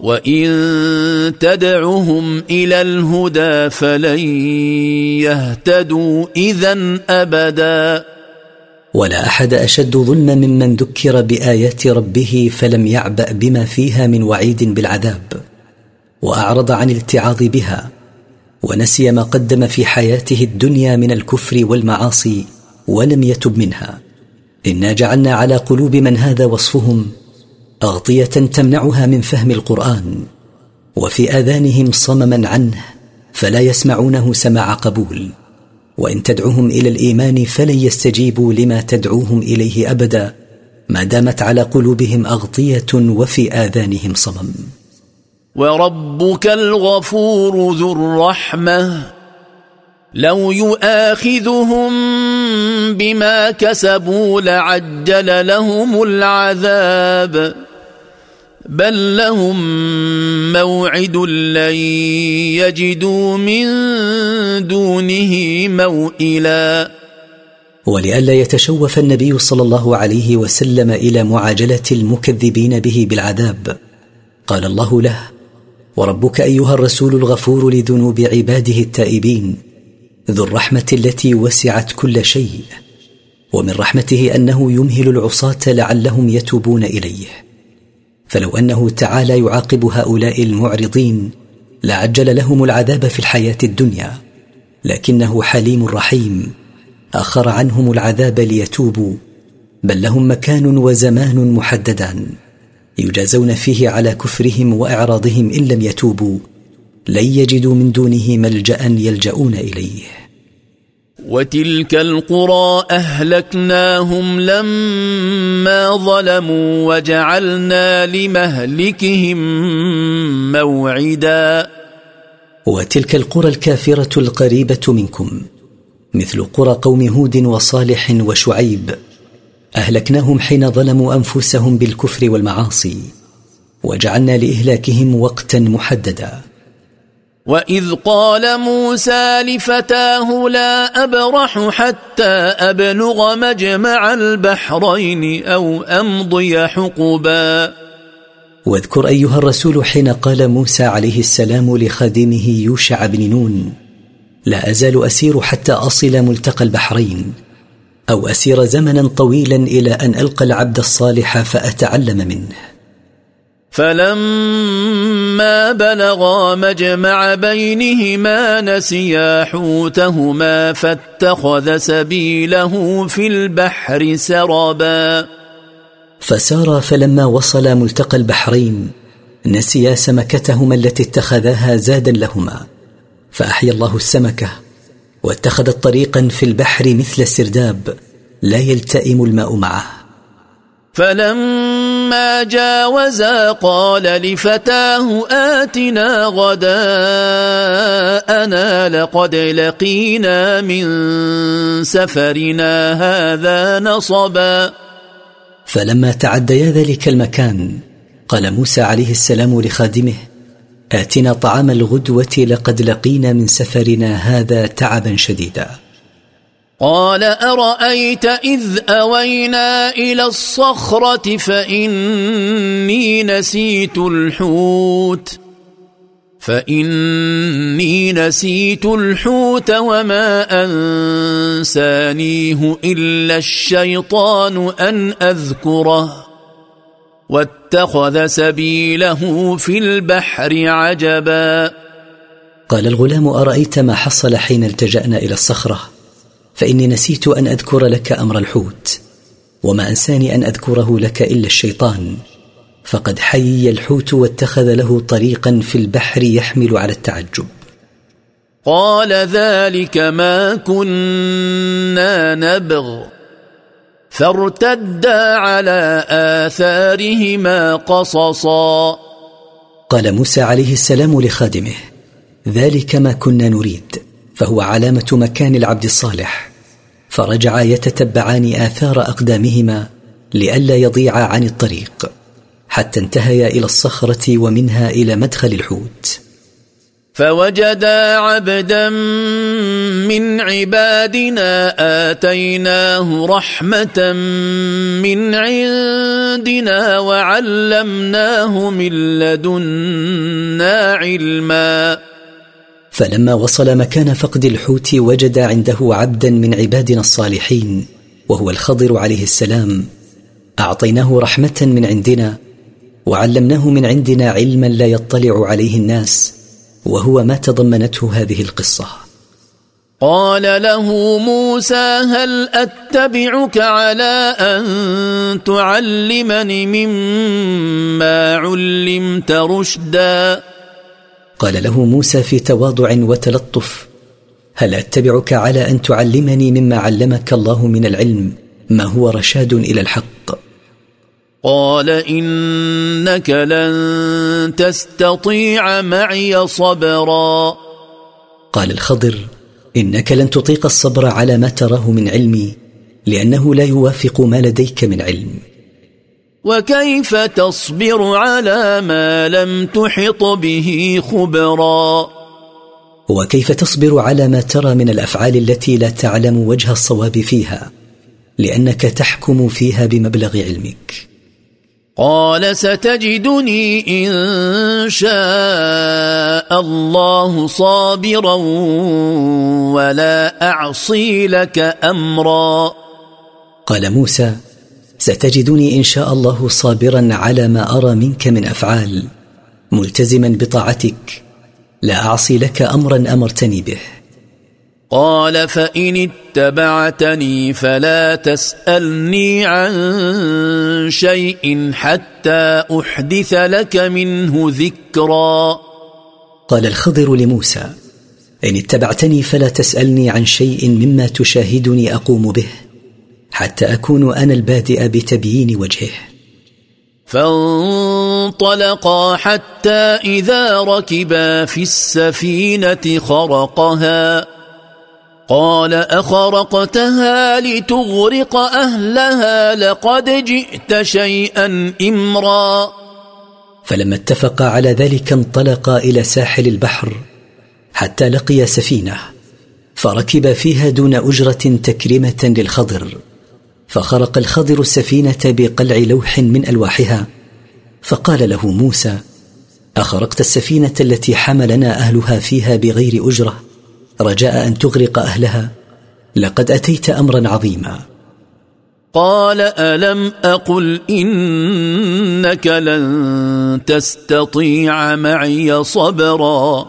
وان تدعهم إلى الهدى فلن يهتدوا اذا ابدا ولا أحد أشد ظلما ممن ذكر بآيات ربه فلم يعبأ بما فيها من وعيد بالعذاب وأعرض عن الاتعاظ بها ونسي ما قدم في حياته الدنيا من الكفر والمعاصي ولم يتب منها. إنا جعلنا على قلوب من هذا وصفهم أغطية تمنعها من فهم القرآن وفي آذانهم صمما عنه فلا يسمعونه سماع قبول. وإن تدعهم إلى الإيمان فلن يستجيبوا لما تدعوهم إليه ابدا ما دامت على قلوبهم أغطية وفي آذانهم صمم. وربك الغفور ذو الرحمة لو يؤاخذهم بما كسبوا لعجل لهم العذاب. بل لهم موعد لن يجدوا من دونه موئلا. ولئلا يتشوف النبي صلى الله عليه وسلم إلى معاجله المكذبين به بالعذاب. قال الله له وربك أيها الرسول الغفور لذنوب عباده التائبين ذو الرحمة التي وسعت كل شيء ومن رحمته أنه يمهل العصاة لعلهم يتوبون إليه. فلو أنه تعالى يعاقب هؤلاء المعرضين لعجل لهم العذاب في الحياة الدنيا لكنه حليم رحيم آخر عنهم العذاب ليتوبوا بل لهم مكان وزمان محددان يجازون فيه على كفرهم وإعراضهم إن لم يتوبوا لن يجدوا من دونه ملجأ يلجؤون إليه. وتلك القرى أهلكناهم لما ظلموا وجعلنا لمهلكهم موعدا. وتلك القرى الكافرة القريبة منكم مثل قرى قوم هود وصالح وشعيب. أهلكناهم حين ظلموا أنفسهم بالكفر والمعاصي وجعلنا لإهلاكهم وقتا محددا. واذ قال موسى لفتاه لا ابرح حتى ابلغ مجمع البحرين أو امضي حقبا واذكر أيها الرسول حين قال موسى عليه السلام لخادمه يوشع بن نون لا أزال أسير حتى أصل ملتقى البحرين أو أسير زمنا طويلا إلى أن ألقى العبد الصالح فأتعلم منه. فلما بلغا مجمع بينهما نسيا حوتهما فاتخذ سبيله في البحر سربا. فسار فلما وصل ملتقى البحرين نسيا سمكتهما التي اتخذاها زادا لهما. فأحيا الله السمكة واتخذت طريقا في البحر مثل السرداب لا يلتئم الماء معه. فلما جاوزا قال لفتاه آتنا غداءنا لقد لقينا من سفرنا هذا نصبا. فلما تعديا ذلك المكان قال موسى عليه السلام لخادمه آتنا طعام الغدوة لقد لقينا من سفرنا هذا تعبا شديدا. قال أرأيت إذ أوينا إلى الصخرة فإني نسيت الحوت فإني نسيت الحوت وما أنسانيه إلا الشيطان أن أذكره واتخذ سبيله في البحر عجبا. قال الغلام أرأيت ما حصل حين التجأنا إلى الصخرة؟ فإني نسيت أن أذكر لك أمر الحوت وما أنساني أن أذكره لك إلا الشيطان. فقد حيي الحوت واتخذ له طريقا في البحر يحمل على التعجب. قال ذلك ما كنا نبغ. فارتدا على آثارهما قصصا. قال موسى عليه السلام لخادمه ذلك ما كنا نريد فهو علامة مكان العبد الصالح. فرجعا يتتبعان آثار أقدامهما لئلا يضيع عن الطريق حتى انتهيا إلى الصخرة ومنها إلى مدخل الحوت. فوجدا عبدا من عبادنا آتيناه رحمة من عندنا وعلمناه من لدنا علما. فلما وصل مكان فقد الحوت وجد عنده عبدا من عبادنا الصالحين وهو الخضر عليه السلام. أعطيناه رحمة من عندنا وعلمناه من عندنا علما لا يطلع عليه الناس وهو ما تضمنته هذه القصة. قال له موسى هل أتبعك على أن تعلمني مما علمت رشدا؟ قال له موسى في تواضع وتلطف هل أتبعك على أن تعلمني مما علمك الله من العلم؟ ما هو رشاد إلى الحق؟ قال إنك لن تستطيع معي صبرا. قال الخضر إنك لن تطيق الصبر على ما تراه من علمي لأنه لا يوافق ما لديك من علم. وكيف تصبر على ما لم تحط به خبرا؟ وكيف تصبر على ما ترى من الأفعال التي لا تعلم وجه الصواب فيها لأنك تحكم فيها بمبلغ علمك. قال ستجدني إن شاء الله صابرا ولا أعصي لك أمرا. قال موسى ستجدني إن شاء الله صابرا على ما أرى منك من أفعال. ملتزما بطاعتك. لا أعصي لك امرا أمرتني به. قال فإن اتبعتني فلا تسألني عن شيء حتى أحدث لك منه ذكرا. قال الخضر لموسى إن اتبعتني فلا تسألني عن شيء مما تشاهدني أقوم به. حتى أكون أنا البادئ بتبيين وجهه. فانطلقا حتى إذا ركبا في السفينة خرقها. قال أخرقتها لتغرق أهلها لقد جئت شيئا إمرا. فلما اتفقا على ذلك انطلقا إلى ساحل البحر حتى لقيا سفينة فركب فيها دون أجرة تكرمة للخضر. فخرق الخضر السفينة بقلع لوح من ألواحها. فقال له موسى أخرقت السفينة التي حملنا أهلها فيها بغير أجرة رجاء أن تغرق أهلها. لقد أتيت أمرا عظيما. قال ألم أقل إنك لن تستطيع معي صبرا؟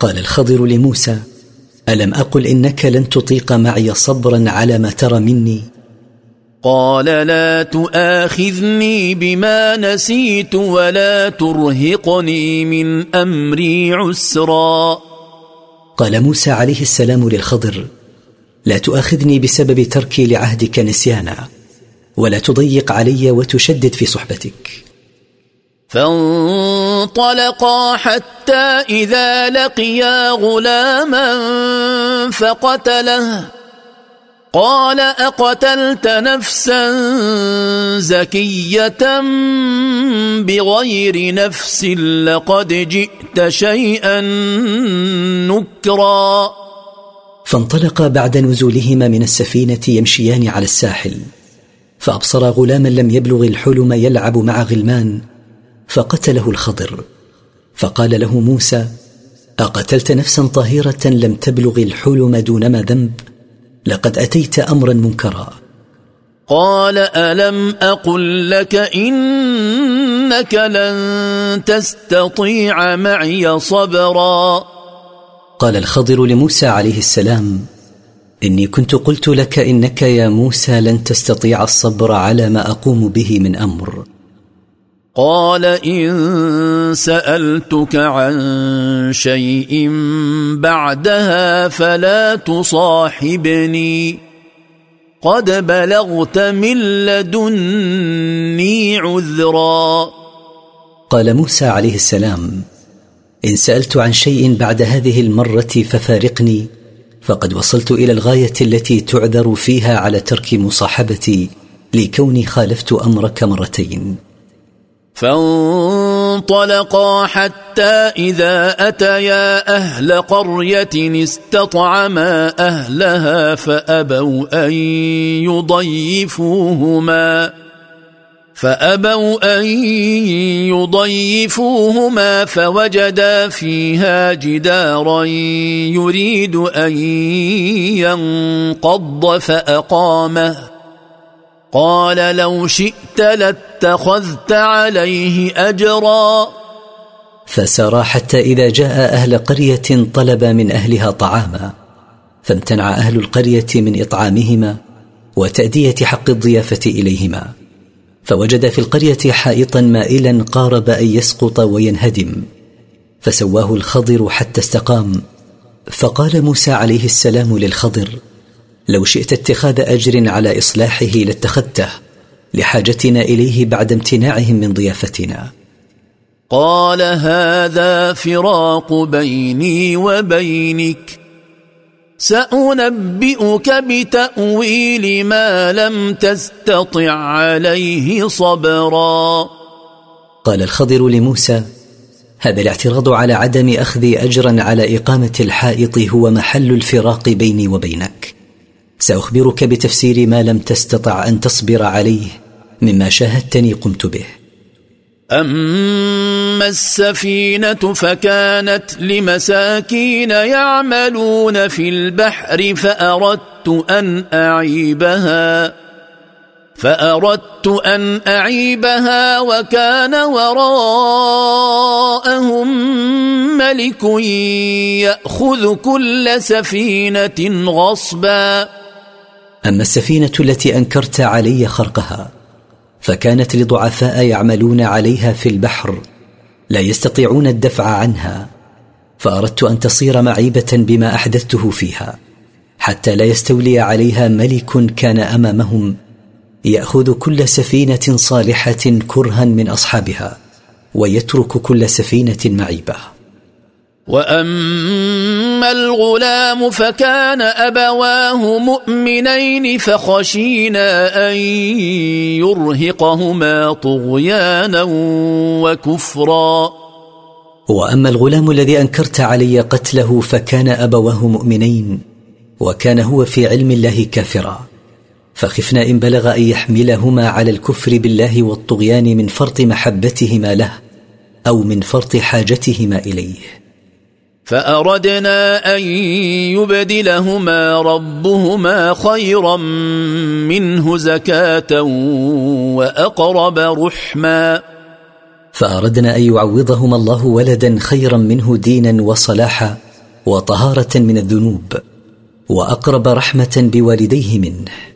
قال الخضر لموسى ألم أقل إنك لن تطيق معي صبرا على ما ترى مني؟ قال لا تؤاخذني بما نسيت ولا ترهقني من أمري عسرا. قال موسى عليه السلام للخضر لا تؤاخذني بسبب تركي لعهدك نسيانا ولا تضيق علي وتشدد في صحبتك. فانطلقا حتى إذا لقيا غلاما فقتله. قال أقتلت نفسا زكية بغير نفس لقد جئت شيئا نكرا. فانطلقا بعد نزولهما من السفينة يمشيان على الساحل فأبصرا غلاما لم يبلغ الحلم يلعب مع غلمان فقتله الخضر. فقال له موسى أقتلت نفسا طاهرة لم تبلغ الحلم دونما ذنب؟ لقد أتيت أمرا منكرا. قال ألم أقل لك إنك لن تستطيع معي صبرا؟ قال الخضر لموسى عليه السلام إني كنت قلت لك إنك يا موسى لن تستطيع الصبر على ما أقوم به من أمر. قال إن سألتك عن شيء بعدها فلا تصاحبني. قد بلغت من لدني عذرا. قال موسى عليه السلام إن سألت عن شيء بعد هذه المرة ففارقني فقد وصلت إلى الغاية التي تعذر فيها على ترك مصاحبتي لكوني خالفت أمرك مرتين. فانطلقا حتى إذا أتيا أهل قرية استطعما أهلها فأبوا أن يضيفوهما فأبوا أن يضيفوهما فوجدا فيها جدارا يريد أن ينقض فأقامه قال لو شئت لاتخذت عليه أجرا. فسار حتى إذا جاء أهل قرية طلب من أهلها طعاما فامتنع أهل القرية من إطعامهما وتأدية حق الضيافة إليهما. فوجد في القرية حائطا مائلا قارب أن يسقط وينهدم فسواه الخضر حتى استقام فقال موسى عليه السلام للخضر لو شئت اتخاذ أجر على إصلاحه لاتخذته لحاجتنا إليه بعد امتناعهم من ضيافتنا. قال هذا فراق بيني وبينك. سأنبئك بتأويل ما لم تستطع عليه صبرا. قال الخضر لموسى هذا الاعتراض على عدم أخذ أجرا على إقامة الحائط هو محل الفراق بيني وبينك. سأخبرك بتفسير ما لم تستطع أن تصبر عليه مما شاهدتني قمت به. أما السفينة فكانت لمساكين يعملون في البحر فأردت أن أعيبها فأردت أن أعيبها وكان وراءهم ملك يأخذ كل سفينة غصبا. أما السفينة التي أنكرت علي خرقها فكانت لضعفاء يعملون عليها في البحر لا يستطيعون الدفع عنها فأردت أن تصير معيبة بما أحدثته فيها حتى لا يستولي عليها ملك كان أمامهم يأخذ كل سفينة صالحة كرها من أصحابها ويترك كل سفينة معيبة. واما الغلام فكان ابواه مؤمنين فخشينا ان يرهقهما طغيانا وكفرا واما الغلام الذي انكرت علي قتله فكان ابواه مؤمنين وكان هو في علم الله كافرا فخفنا ان بلغ ان يحملهما على الكفر بالله والطغيان من فرط محبتهما له أو من فرط حاجتهما اليه فأردنا أن يبدلهما ربهما خيرا منه زكاة وأقرب رحما. فأردنا أن يعوضهما الله ولدا خيرا منه دينا وصلاحا وطهارة من الذنوب وأقرب رحمة بوالديه منه.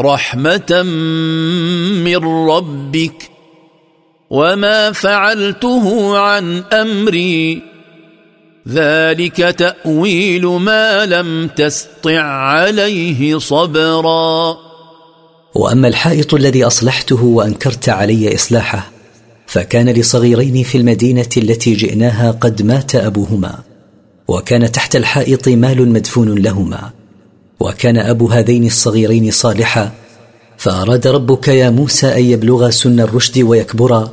رحمة من ربك وما فعلته عن أمري. ذلك تأويل ما لم تسطع عليه صبرا. وأما الحائط الذي أصلحته وأنكرت علي إصلاحه فكان لصغيرين في المدينة التي جئناها قد مات أبوهما وكان تحت الحائط مال مدفون لهما. وكان أبو هذين الصغيرين صالحا فأراد ربك يا موسى أن يبلغا سن الرشد ويكبرا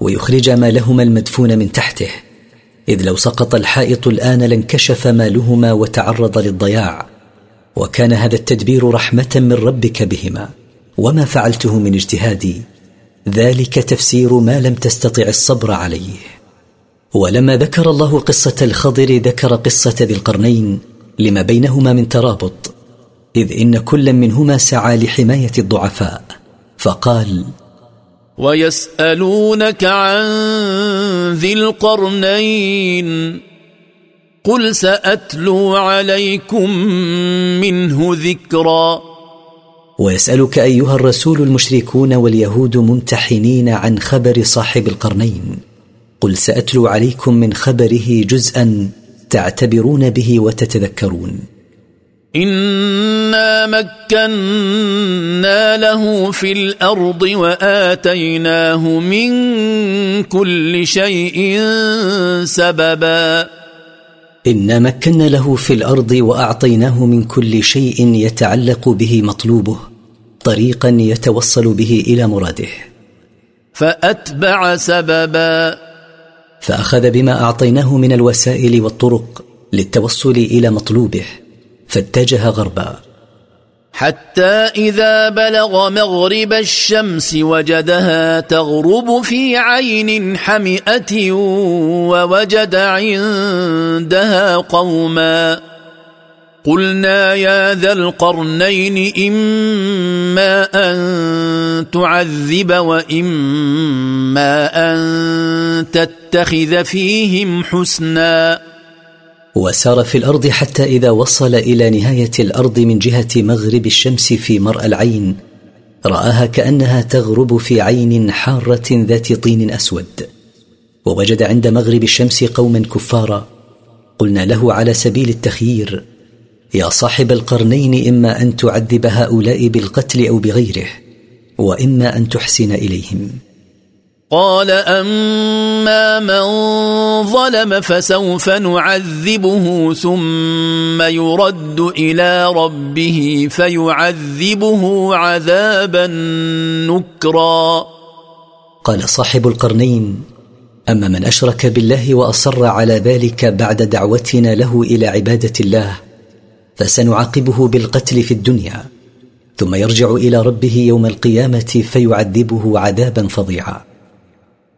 ويخرج مالهما المدفون من تحته إذ لو سقط الحائط الآن لانكشف مالهما وتعرض للضياع وكان هذا التدبير رحمة من ربك بهما وما فعلته من اجتهادي ذلك تفسير ما لم تستطع الصبر عليه. ولما ذكر الله قصة الخضر ذكر قصة ذي القرنين لما بينهما من ترابط إذ إن كل منهما سعى لحماية الضعفاء. فقال ويسألونك عن ذي القرنين قل سأتلو عليكم منه ذكرا. ويسألك أيها الرسول المشركون واليهود ممتحنين عن خبر صاحب القرنين قل سأتلو عليكم من خبره جزءا تعتبرون به وتتذكرون. انا مكنا له في الأرض واتيناه من كل شيء سببا. انا مكنا له في الأرض واعطيناه من كل شيء يتعلق به مطلوبه طريقا يتوصل به إلى مراده. فاتبع سببا. فاخذ بما اعطيناه من الوسائل والطرق للتوصل إلى مطلوبه. فاتجه غربا. حتى إذا بلغ مغرب الشمس وجدها تغرب في عين حمئة ووجد عندها قوما. قلنا يا ذا القرنين إما أن تعذب وإما أن تتخذ فيهم حسنا. وسار في الأرض حتى إذا وصل إلى نهاية الأرض من جهة مغرب الشمس في مرأى العين. رآها كأنها تغرب في عين حارة ذات طين أسود. ووجد عند مغرب الشمس قوما كفارا. قلنا له على سبيل التخيير يا صاحب القرنين إما أن تعذب هؤلاء بالقتل أو بغيره وإما أن تحسن إليهم. قال أما من ظلم فسوف نعذبه ثم يرد إلى ربه فيعذبه عذابا نكرا. قال صاحب القرنين أما من أشرك بالله وأصر على ذلك بعد دعوتنا له إلى عبادة الله فسنعاقبه بالقتل في الدنيا ثم يرجع إلى ربه يوم القيامة فيعذبه عذابا فظيعا.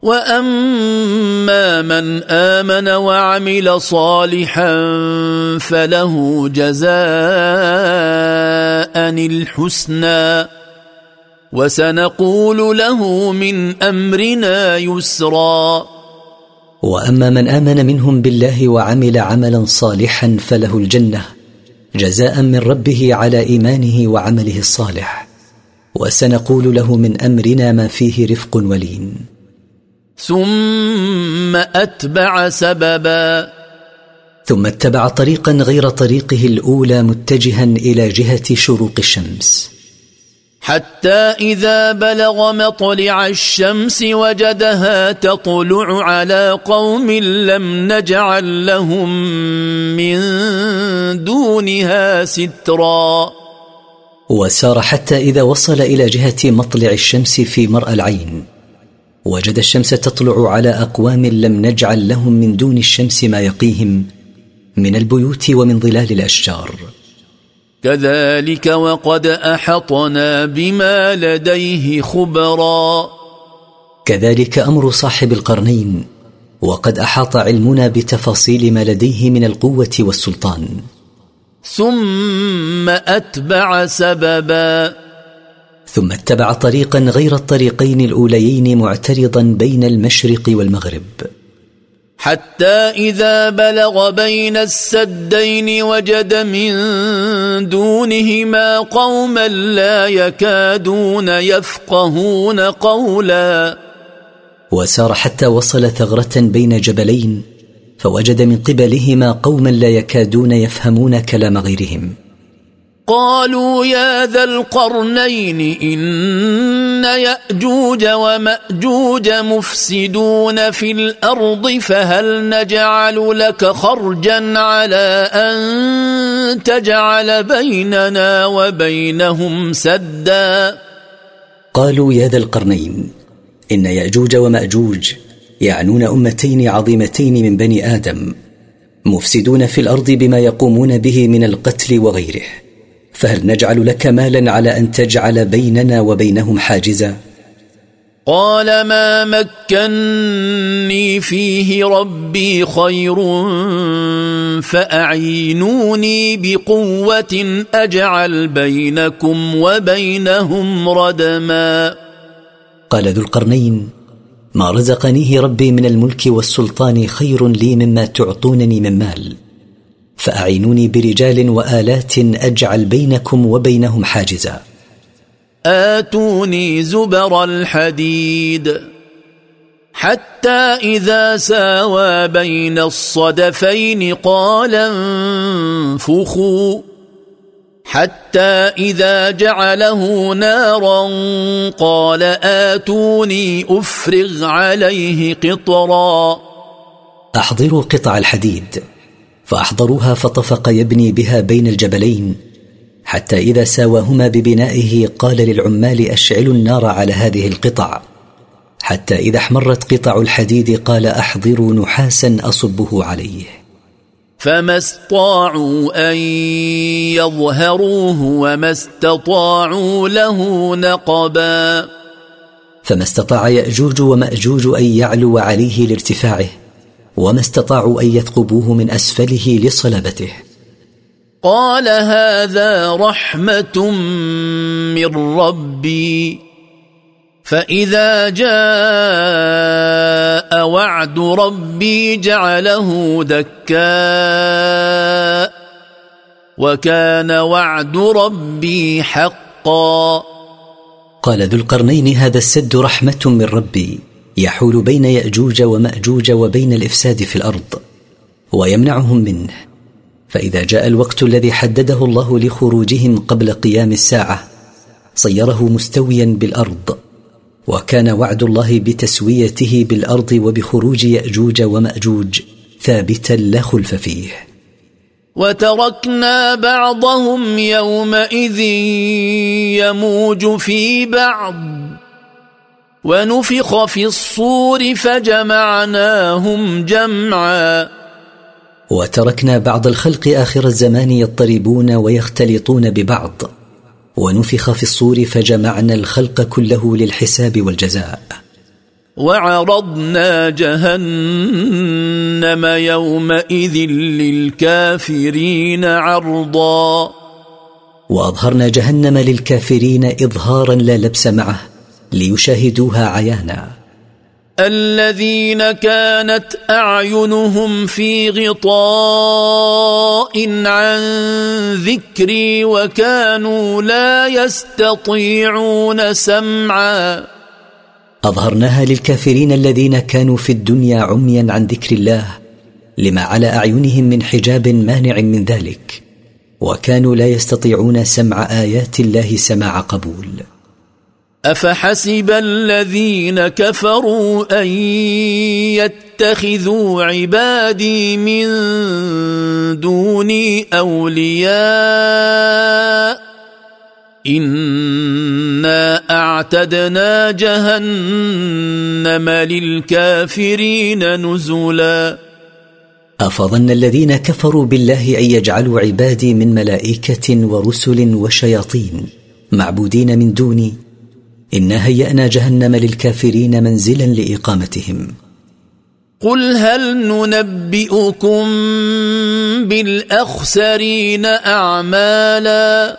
واما من امن وعمل صالحا فله جزاء الحسنى وسنقول له من امرنا يسرا واما من امن منهم بالله وعمل عملا صالحا فله الجنه جزاء من ربه على ايمانه وعمله الصالح وسنقول له من امرنا ما فيه رفق ولين ثم أتبع سببا. ثم اتبع طريقا غير طريقه الأولى متجها إلى جهة شروق الشمس. حتى إذا بلغ مطلع الشمس وجدها تطلع على قوم لم نجعل لهم من دونها سترا. وسار حتى إذا وصل إلى جهة مطلع الشمس في مرأى العين. وجد الشمس تطلع على أقوام لم نجعل لهم من دون الشمس ما يقيهم من البيوت ومن ظلال الأشجار. كذلك وقد أحطنا بما لديه خبرا. كذلك أمر صاحب القرنين وقد أحاط علمنا بتفاصيل ما لديه من القوة والسلطان. ثم أتبع سببا. ثم اتبع طريقا غير الطريقين الأوليين معترضا بين المشرق والمغرب. حتى إذا بلغ بين السدين وجد من دونهما قوما لا يكادون يفقهون قولا. وسار حتى وصل ثغرة بين جبلين فوجد من قبلهما قوما لا يكادون يفهمون كلام غيرهم. قالوا يا ذا القرنين إن يأجوج ومأجوج مفسدون في الأرض فهل نجعل لك خرجا على أن تجعل بيننا وبينهم سدا؟ قالوا يا ذا القرنين إن يأجوج ومأجوج يعنون أمتين عظيمتين من بني آدم مفسدون في الأرض بما يقومون به من القتل وغيره. فهل نجعل لك مالا على أن تجعل بيننا وبينهم حاجزا. قال ما مكني فيه ربي خير فأعينوني بقوة أجعل بينكم وبينهم ردما. قال ذو القرنين ما رزقنيه ربي من الملك والسلطان خير لي مما تعطونني من مال. فأعينوني برجال وآلات أجعل بينكم وبينهم حاجزا. آتوني زبر الحديد. حتى إذا ساوى بين الصدفين قال انفخوا. حتى إذا جعله نارا قال آتوني أفرغ عليه قطرا. أحضروا قطع الحديد. فأحضروها فطفق يبني بها بين الجبلين. حتى إذا ساواهما ببنائه قال للعمال أشعلوا النار على هذه القطع. حتى إذا احمرت قطع الحديد قال أحضروا نحاسا أصبه عليه. فما استطاعوا أن يظهروه وما استطاعوا له نقبا. فما استطاع يأجوج ومأجوج أن يعلو عليه لارتفاعه. وما استطاعوا أن يثقبوه من أسفله لصلابته. قال هذا رحمة من ربي. فإذا جاء وعد ربي جعله دكاء وكان وعد ربي حقا. قال ذو القرنين هذا السد رحمة من ربي. يحول بين يأجوج ومأجوج وبين الإفساد في الأرض ويمنعهم منه. فإذا جاء الوقت الذي حدده الله لخروجهم قبل قيام الساعة صيره مستويا بالأرض وكان وعد الله بتسويته بالأرض وبخروج يأجوج ومأجوج ثابتا لا خلف فيه. وتركنا بعضهم يومئذ يموج في بعض. ونفخ في الصور فجمعناهم جمعا. وتركنا بعض الخلق آخر الزمان يضطربون ويختلطون ببعض. ونفخ في الصور فجمعنا الخلق كله للحساب والجزاء. وعرضنا جهنم يومئذ للكافرين عرضا. وأظهرنا جهنم للكافرين اظهارا لا لبس معه. ليشاهدوها عيانا. الذين كانت أعينهم في غطاء عن ذكري وكانوا لا يستطيعون سمعا. أظهرناها للكافرين الذين كانوا في الدنيا عميا عن ذكر الله لما على أعينهم من حجاب مانع من ذلك وكانوا لا يستطيعون سمع آيات الله سماع قبول. افحسب الذين كفروا ان يتخذوا عبادي من دوني اولياء انا اعتدنا جهنم للكافرين نزلا أفظن الذين كفروا بالله أن يجعلوا عبادي من ملائكة ورسل وشياطين معبودين من دوني انا هيأنا جهنم للكافرين منزلا لإقامتهم. قل هل ننبئكم بالأخسرين أعمالا؟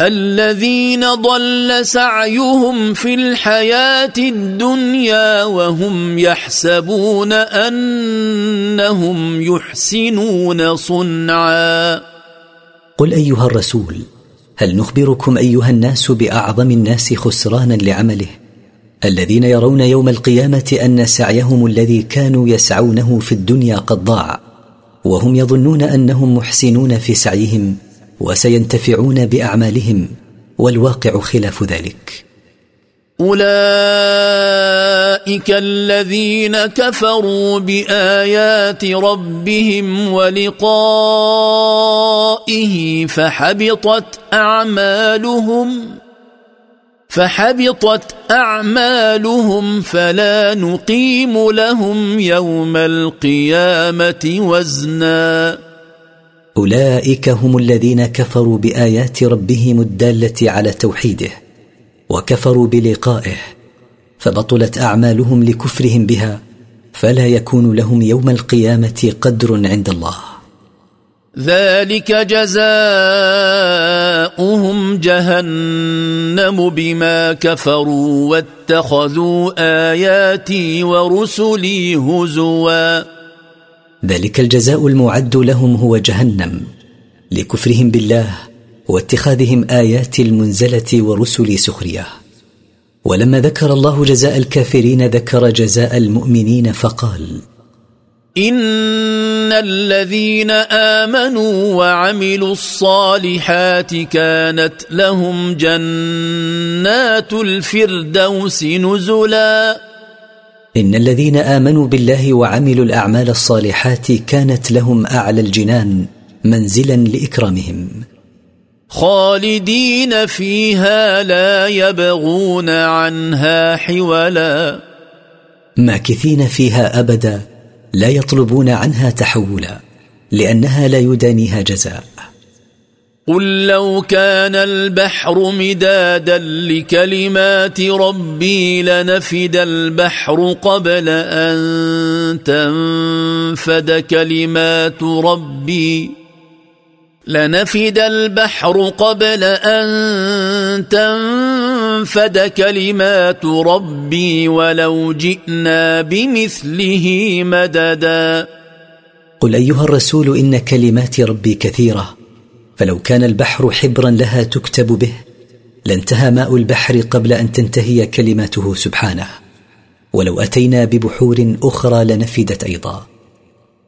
الذين ضل سعيهم في الحياة الدنيا وهم يحسبون أنهم يحسنون صنعا. قل أيها الرسول هل نخبركم أيها الناس بأعظم الناس خسرانا لعمله؟ الذين يرون يوم القيامة أن سعيهم الذي كانوا يسعونه في الدنيا قد ضاع وهم يظنون أنهم محسنون في سعيهم وسينتفعون بأعمالهم والواقع خلاف ذلك. أولئك الذين كفروا بآيات ربهم ولقائه فحبطت أعمالهم فحبطت أعمالهم فلا نقيم لهم يوم القيامة وزنا. أولئك هم الذين كفروا بآيات ربهم الدالة على توحيده. وكفروا بلقائه فبطلت أعمالهم لكفرهم بها فلا يكون لهم يوم القيامة قدر عند الله. ذلك جزاؤهم جهنم بما كفروا واتخذوا آياتي ورسلي هزوا. ذلك الجزاء المعد لهم هو جهنم لكفرهم بالله واتخاذهم آيات المنزلة ورسل سخرية. ولما ذكر الله جزاء الكافرين ذكر جزاء المؤمنين فقال إن الذين آمنوا وعملوا الصالحات كانت لهم جنات الفردوس نزلا. إن الذين آمنوا بالله وعملوا الأعمال الصالحات كانت لهم أعلى الجنان منزلا لإكرامهم. خالدين فيها لا يبغون عنها حولا. ماكثين فيها أبدا لا يطلبون عنها تحولا لأنها لا يدانيها جزاء. قل لو كان البحر مدادا لكلمات ربي لنفد البحر قبل أن تنفد كلمات ربي. لنفد البحر قبل أن تنفد كلمات ربي ولو جئنا بمثله مددا. قل أيها الرسول إن كلمات ربي كثيرة فلو كان البحر حبرا لها تكتب به لانتهى ماء البحر قبل أن تنتهي كلماته سبحانه. ولو أتينا ببحور أخرى لنفدت أيضا.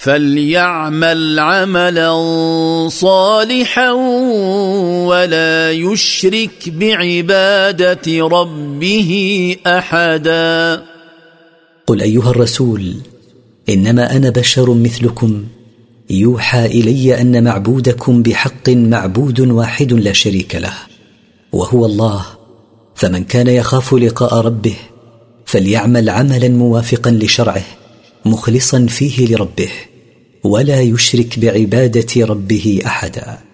فليعمل عملا صالحا ولا يشرك بعبادة ربه أحدا. قل أيها الرسول إنما أنا بشر مثلكم يوحى إلي أن معبودكم بحق معبود واحد لا شريك له وهو الله فمن كان يخاف لقاء ربه فليعمل عملا موافقا لشرعه مخلصا فيه لربه. ولا يشرك بعبادة ربه أحدا.